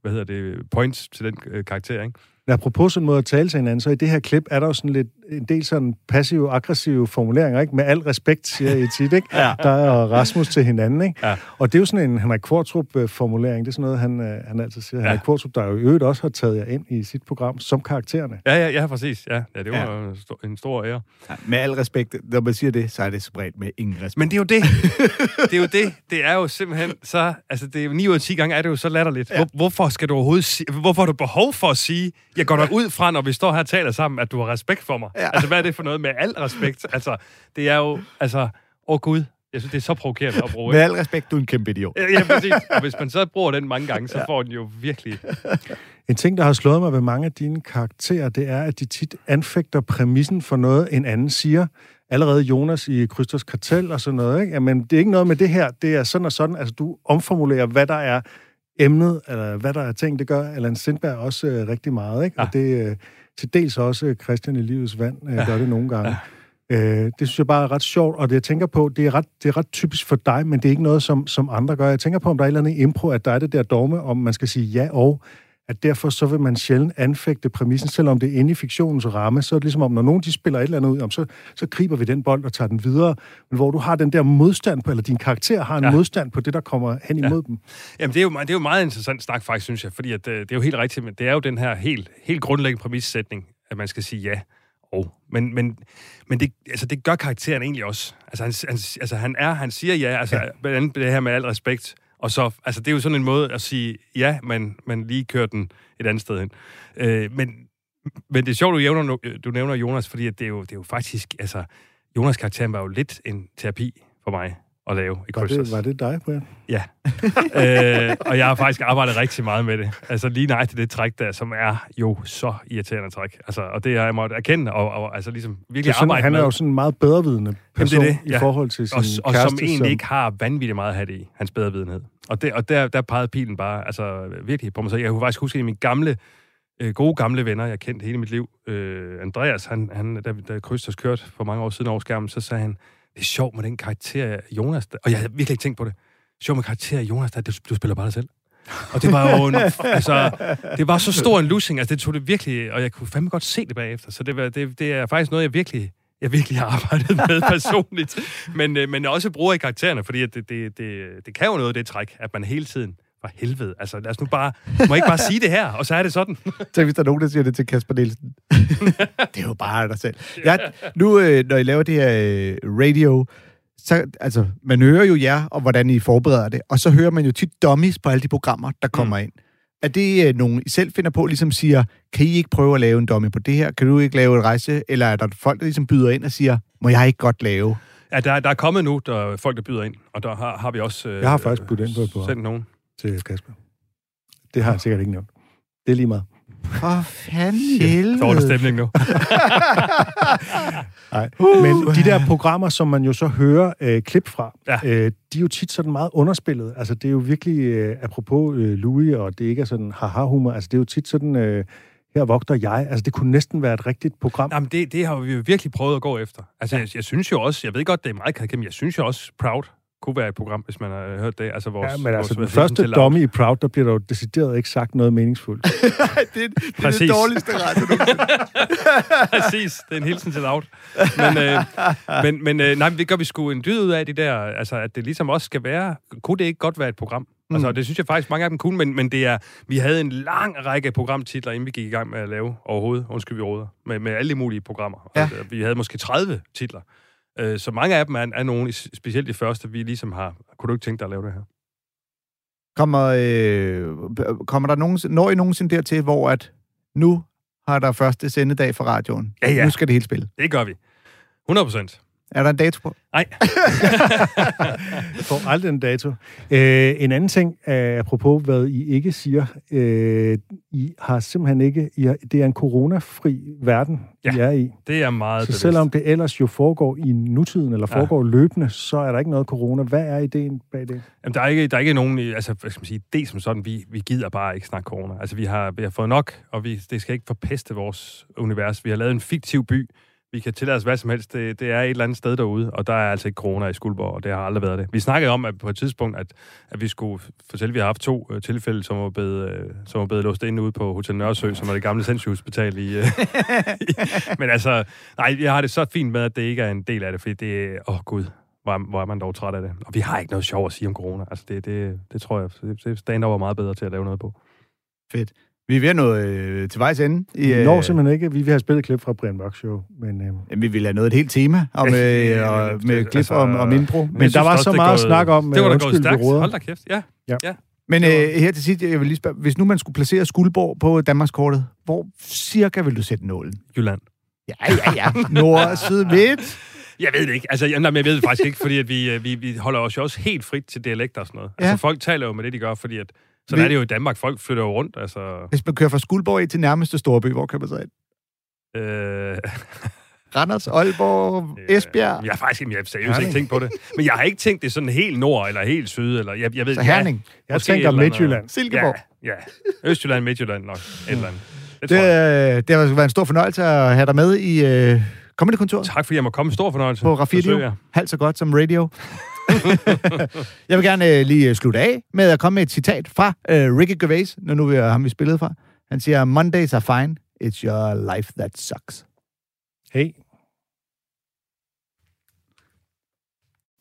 hvad hedder det, points til den øh, karakter, ikke?
Men apropos sådan en måde at tale til hinanden, så i det her klip er der jo sådan lidt en del sådan passive-aggressive formuleringer, ikke? Med al respekt, siger I tit, ikke? [LAUGHS]
Ja.
Der er Rasmus til hinanden, ikke?
Ja.
Og det er jo sådan en Henrik Kvartrup-formulering. Det er sådan noget, han, øh, han altid siger. Ja. Henrik Kvartrup, der jo i øvrigt også har taget jer ind i sit program som karaktererne.
Ja, ja, ja, præcis. Ja, ja det var
Ja.
En, stor, ære.
Ja, med al respekt, når man siger det, så er det spredt med ingen respekt.
Men det er jo det. [LAUGHS] det er jo det. Det er jo simpelthen så... Altså, det er jo 9 ud af 10 gange er det jo så latterligt. Ja. Hvor, hvorfor skal du overhovedet sige... Hvorfor har du behov for at sige... Jeg går der ud fra, når vi står her og taler sammen, at du har respekt for mig. Ja. Altså, hvad er det for noget med al respekt? Altså, det er jo... Altså, åh oh, Gud. Jeg synes, det er så provokerende at bruge.
Med al respekt, du er en kæmpe idiot.
Ja, ja, præcis. Og hvis man så bruger den mange gange, så
Ja.
får den jo virkelig...
En ting, der har slået mig ved mange af dine karakterer, det er, at de tit anfægter præmissen for noget, en anden siger. Allerede Jonas i Krysters Kartel og sådan noget, ikke? Jamen, det er ikke noget med det her, det er sådan og sådan. Altså, du omformulerer, hvad der er emnet, eller hvad der er ting. Det gør Allan Sindberg også øh, rigtig meget, ikke? Ja. Og det øh, til dels også øh, Christian i Livets Vand øh,
Ja.
gør det nogle gange. Øh, det synes jeg bare er ret sjovt, og det jeg tænker på, det er ret, det er ret typisk for dig, men det er ikke noget, som, som andre gør. Jeg tænker på, om der er et eller andet impro, at der er det der dogme, om man skal sige ja og, at derfor så vil man sjældent anfægte præmissen, selvom det er inde i fiktionens ramme, så er det ligesom om, når nogen de spiller et eller andet ud, om, så, så griber vi den bold og tager den videre, men hvor du har den der modstand på, eller din karakter har en ja. Modstand på det, der kommer hen imod ja. dem.
Jamen, det er, jo, det er jo meget interessant snak, faktisk, synes jeg, fordi at, øh, det er jo helt rigtigt, men det er jo den her helt, helt grundlæggende præmissætning, at man skal sige ja og. Men, men, men det, altså, det gør karakteren egentlig også. Altså, han, han, altså, han er, han siger ja, altså, ja. det her med al respekt, og så, altså, det er jo sådan en måde at sige ja, men, men lige kører den et andet sted hen. Øh, men, men det er sjovt, du nævner, du nævner Jonas, fordi at det, er jo, det er jo faktisk, altså, Jonas karakteren var jo lidt en terapi for mig at lave i
Var
Krysters.
det, var det dig, Brian?
Ja. [LAUGHS] øh, og jeg har faktisk arbejdet rigtig meget med det. Altså lige nøjagtigt det træk der, som er jo så irriterende træk. Altså, og det har jeg måttet erkende, og, og altså ligesom
Det
virkelig
er sådan,
arbejde
han er
med.
jo sådan en meget bedrevidende
Jamen,
person
det er det,
i
ja.
forhold til sin
og, og
kæreste,
som egentlig ikke har vanvittigt meget at have det i, hans bedre videnhed. Og, det, og der, der pegede pilen bare altså, virkelig på mig. Så jeg kunne faktisk huske af mine gamle, øh, gode gamle venner, jeg kendte hele mit liv. Øh, Andreas, han, han, da, da Krysters kørte for mange år siden over skærmen, så sagde han, det er sjovt med den karakter Jonas. Der. Og jeg havde virkelig ikke tænkt på det. Sjovt med karakter Jonas, der, du, du spiller bare dig selv. Og det var jo en, altså, det var så stor en losing, altså det tog det virkelig, og jeg kunne fandme godt se det bagefter, så det, var, det, det er faktisk noget, jeg virkelig, jeg virkelig har arbejdet med [LAUGHS] personligt, men, øh, men også bruger i karaktererne, fordi det, det, det, det kan jo noget, det træk, at man hele tiden, for helvede, altså lad os nu bare, må ikke bare sige det her, og så er det sådan. [LAUGHS]
Tænk, hvis der er nogen, der siger det til Kasper Nielsen. [LAUGHS] det er jo bare dig selv. Jeg, nu, øh, når I laver det her øh, radio, så, altså, man hører jo jer, og hvordan I forbereder det, og så hører man jo tit dummies på alle de programmer, der kommer mm. ind. Er det øh, nogen, I selv finder på, ligesom siger, kan I ikke prøve at lave en dummy på det her? Kan du ikke lave et rejse? Eller er der folk, der ligesom byder ind og siger, må jeg ikke godt lave?
Ja, der, der er kommet nu, der er folk, der byder ind, og der har, har vi også... Øh,
Jeg har faktisk budt ind på et program.
Sendt nogen.
Til Kasper. Det har han sikkert ikke nævnt. Det er lige meget.
For fanden helvede.
Dårlig stemning nu. [LAUGHS]
Nej. Men de der programmer, som man jo så hører øh, klip fra,
ja.
øh, de er jo tit sådan meget underspillet. Altså, det er jo virkelig, øh, apropos øh, Louis, og det ikke er sådan haha-humor, altså, det er jo tit sådan, øh, her vogter jeg. Altså, det kunne næsten være et rigtigt program.
Jamen, det, det har vi jo virkelig prøvet at gå efter. Altså, jeg, jeg synes jo også, jeg ved godt, det er meget karikeret, men jeg synes jo også, Proud kunne være et program, hvis man har hørt det. Altså, vores,
Ja, men altså, den
vores
første
til
dummy i Proud, der bliver der jo decideret ikke sagt noget meningsfuldt. [LAUGHS]
det, det er
Præcis.
det dårligste radio nogensinde. [LAUGHS]
Præcis, det er en hilsen til Loud. Men, øh, men, men øh, nej, det gør vi sgu en dyd ud af, de der, altså, at det ligesom også skal være, kunne det ikke godt være et program? Mm. Altså, det synes jeg faktisk, mange af dem kunne, men, men det er, vi havde en lang række programtitler, inden vi gik i gang med at lave overhovedet, undskyld vi råder, med, med alle de mulige programmer.
Ja.
Og, vi havde måske 30 titler. Øh, så mange af dem er, er nogle, specielt de første, vi ligesom har, kunne du ikke tænke dig at lave det her?
Kommer, øh, kommer der nogensinde, når I nogensinde dertil, hvor at nu har der første sendedag for radioen?
Ja, ja.
Nu skal det hele spille.
Det gør vi. 100 procent.
Er der en dato på?
Nej. [LAUGHS]
Jeg får aldrig en dato. Øh, en anden ting, øh, apropos hvad I ikke siger, øh, I har simpelthen ikke, I har, det er en coronafri verden, ja, I er i.
det er meget
Så
bevidst.
selvom det ellers jo foregår i nutiden, eller
Ja.
foregår løbende, så er der ikke noget corona. Hvad er ideen bag det?
Jamen, der er ikke, der er ikke nogen, altså, hvad skal man sige, det som sådan, vi, vi gider bare ikke snakke corona. Altså, vi har, vi har fået nok, og vi, det skal ikke forpeste vores univers. Vi har lavet en fiktiv by. Vi kan tillade os hvad som helst. Det, det er et eller andet sted derude, og der er altså ikke corona i Skuldborg, og det har aldrig været det. Vi snakkede om at på et tidspunkt, at, at vi skulle fortælle, at vi har haft to øh, tilfælde, som var blevet, øh, som var blevet låst inde ude på Hotel Nørresø, som er det gamle sindssygehospital i... Øh, [LAUGHS] men altså, nej, jeg har det så fint med, at det ikke er en del af det, fordi det er... Åh, Gud, hvor, hvor er man dog træt af det. Og vi har ikke noget sjov at sige om corona. Altså, det, det, det tror jeg, det, det stand var meget bedre til at lave noget på.
Fedt. Vi er ved at nå øh, til vejs ende. I,
Vi
øh,
når simpelthen ikke. Vi vil have spillet et klip fra Brian Mørk Show, men... Øh,
Jamen, vi vil have noget et helt tema om, øh, og, med klip
altså,
om, om impro.
Men der var så meget snak om...
Det var
øh,
da gået stærkt. Hold da kæft. Ja.
Ja.
ja.
Men øh, her til sidst, jeg vil lige spørge, hvis nu man skulle placere Skuldborg på Danmarkskortet, hvor cirka vil du sætte nålen?
Jylland.
Ja, ja, ja. Nord, syd, midt.
Jeg ved det ikke. Altså, jeg, nej, men jeg ved det faktisk ikke, fordi at vi, øh, vi, vi holder os jo også helt frit til dialekter og sådan noget. Ja.
Ja.
Altså, folk taler jo med det, de gør, fordi at, så
Vi-
er det jo i Danmark. Folk flytter jo rundt, altså...
Hvis man kører fra Skuldborg til nærmeste storby, hvor kan man så ind?
Øh, [LAUGHS]
Randers, Aalborg, Esbjerg.
jeg har faktisk jeg har seriøst ikke tænkt på det. Men jeg har ikke tænkt det sådan helt nord eller helt syd. Eller, jeg, jeg ved,
Så Herning.
Jeg
måske
tænker Midtjylland.
Silkeborg.
Ja, ja. Østjylland, Midtjylland nok. Et eller andet. Det,
Det,
jeg.
øh, det har været en stor fornøjelse at have dig med i øh, Comedy-kontoret
Tak fordi jeg må komme. Stor fornøjelse.
på
jer.
Halvt så godt som radio. [LAUGHS] jeg vil gerne øh, lige slutte af med at komme med et citat fra øh, Ricky Gervais, når nu vi er ham, vi spillede fra. Han siger, Mondays are fine. It's your life that sucks.
Hey.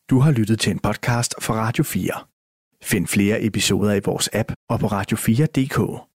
Du har lyttet til en podcast fra Radio 4. Find flere episoder i vores app og på radio4.dk.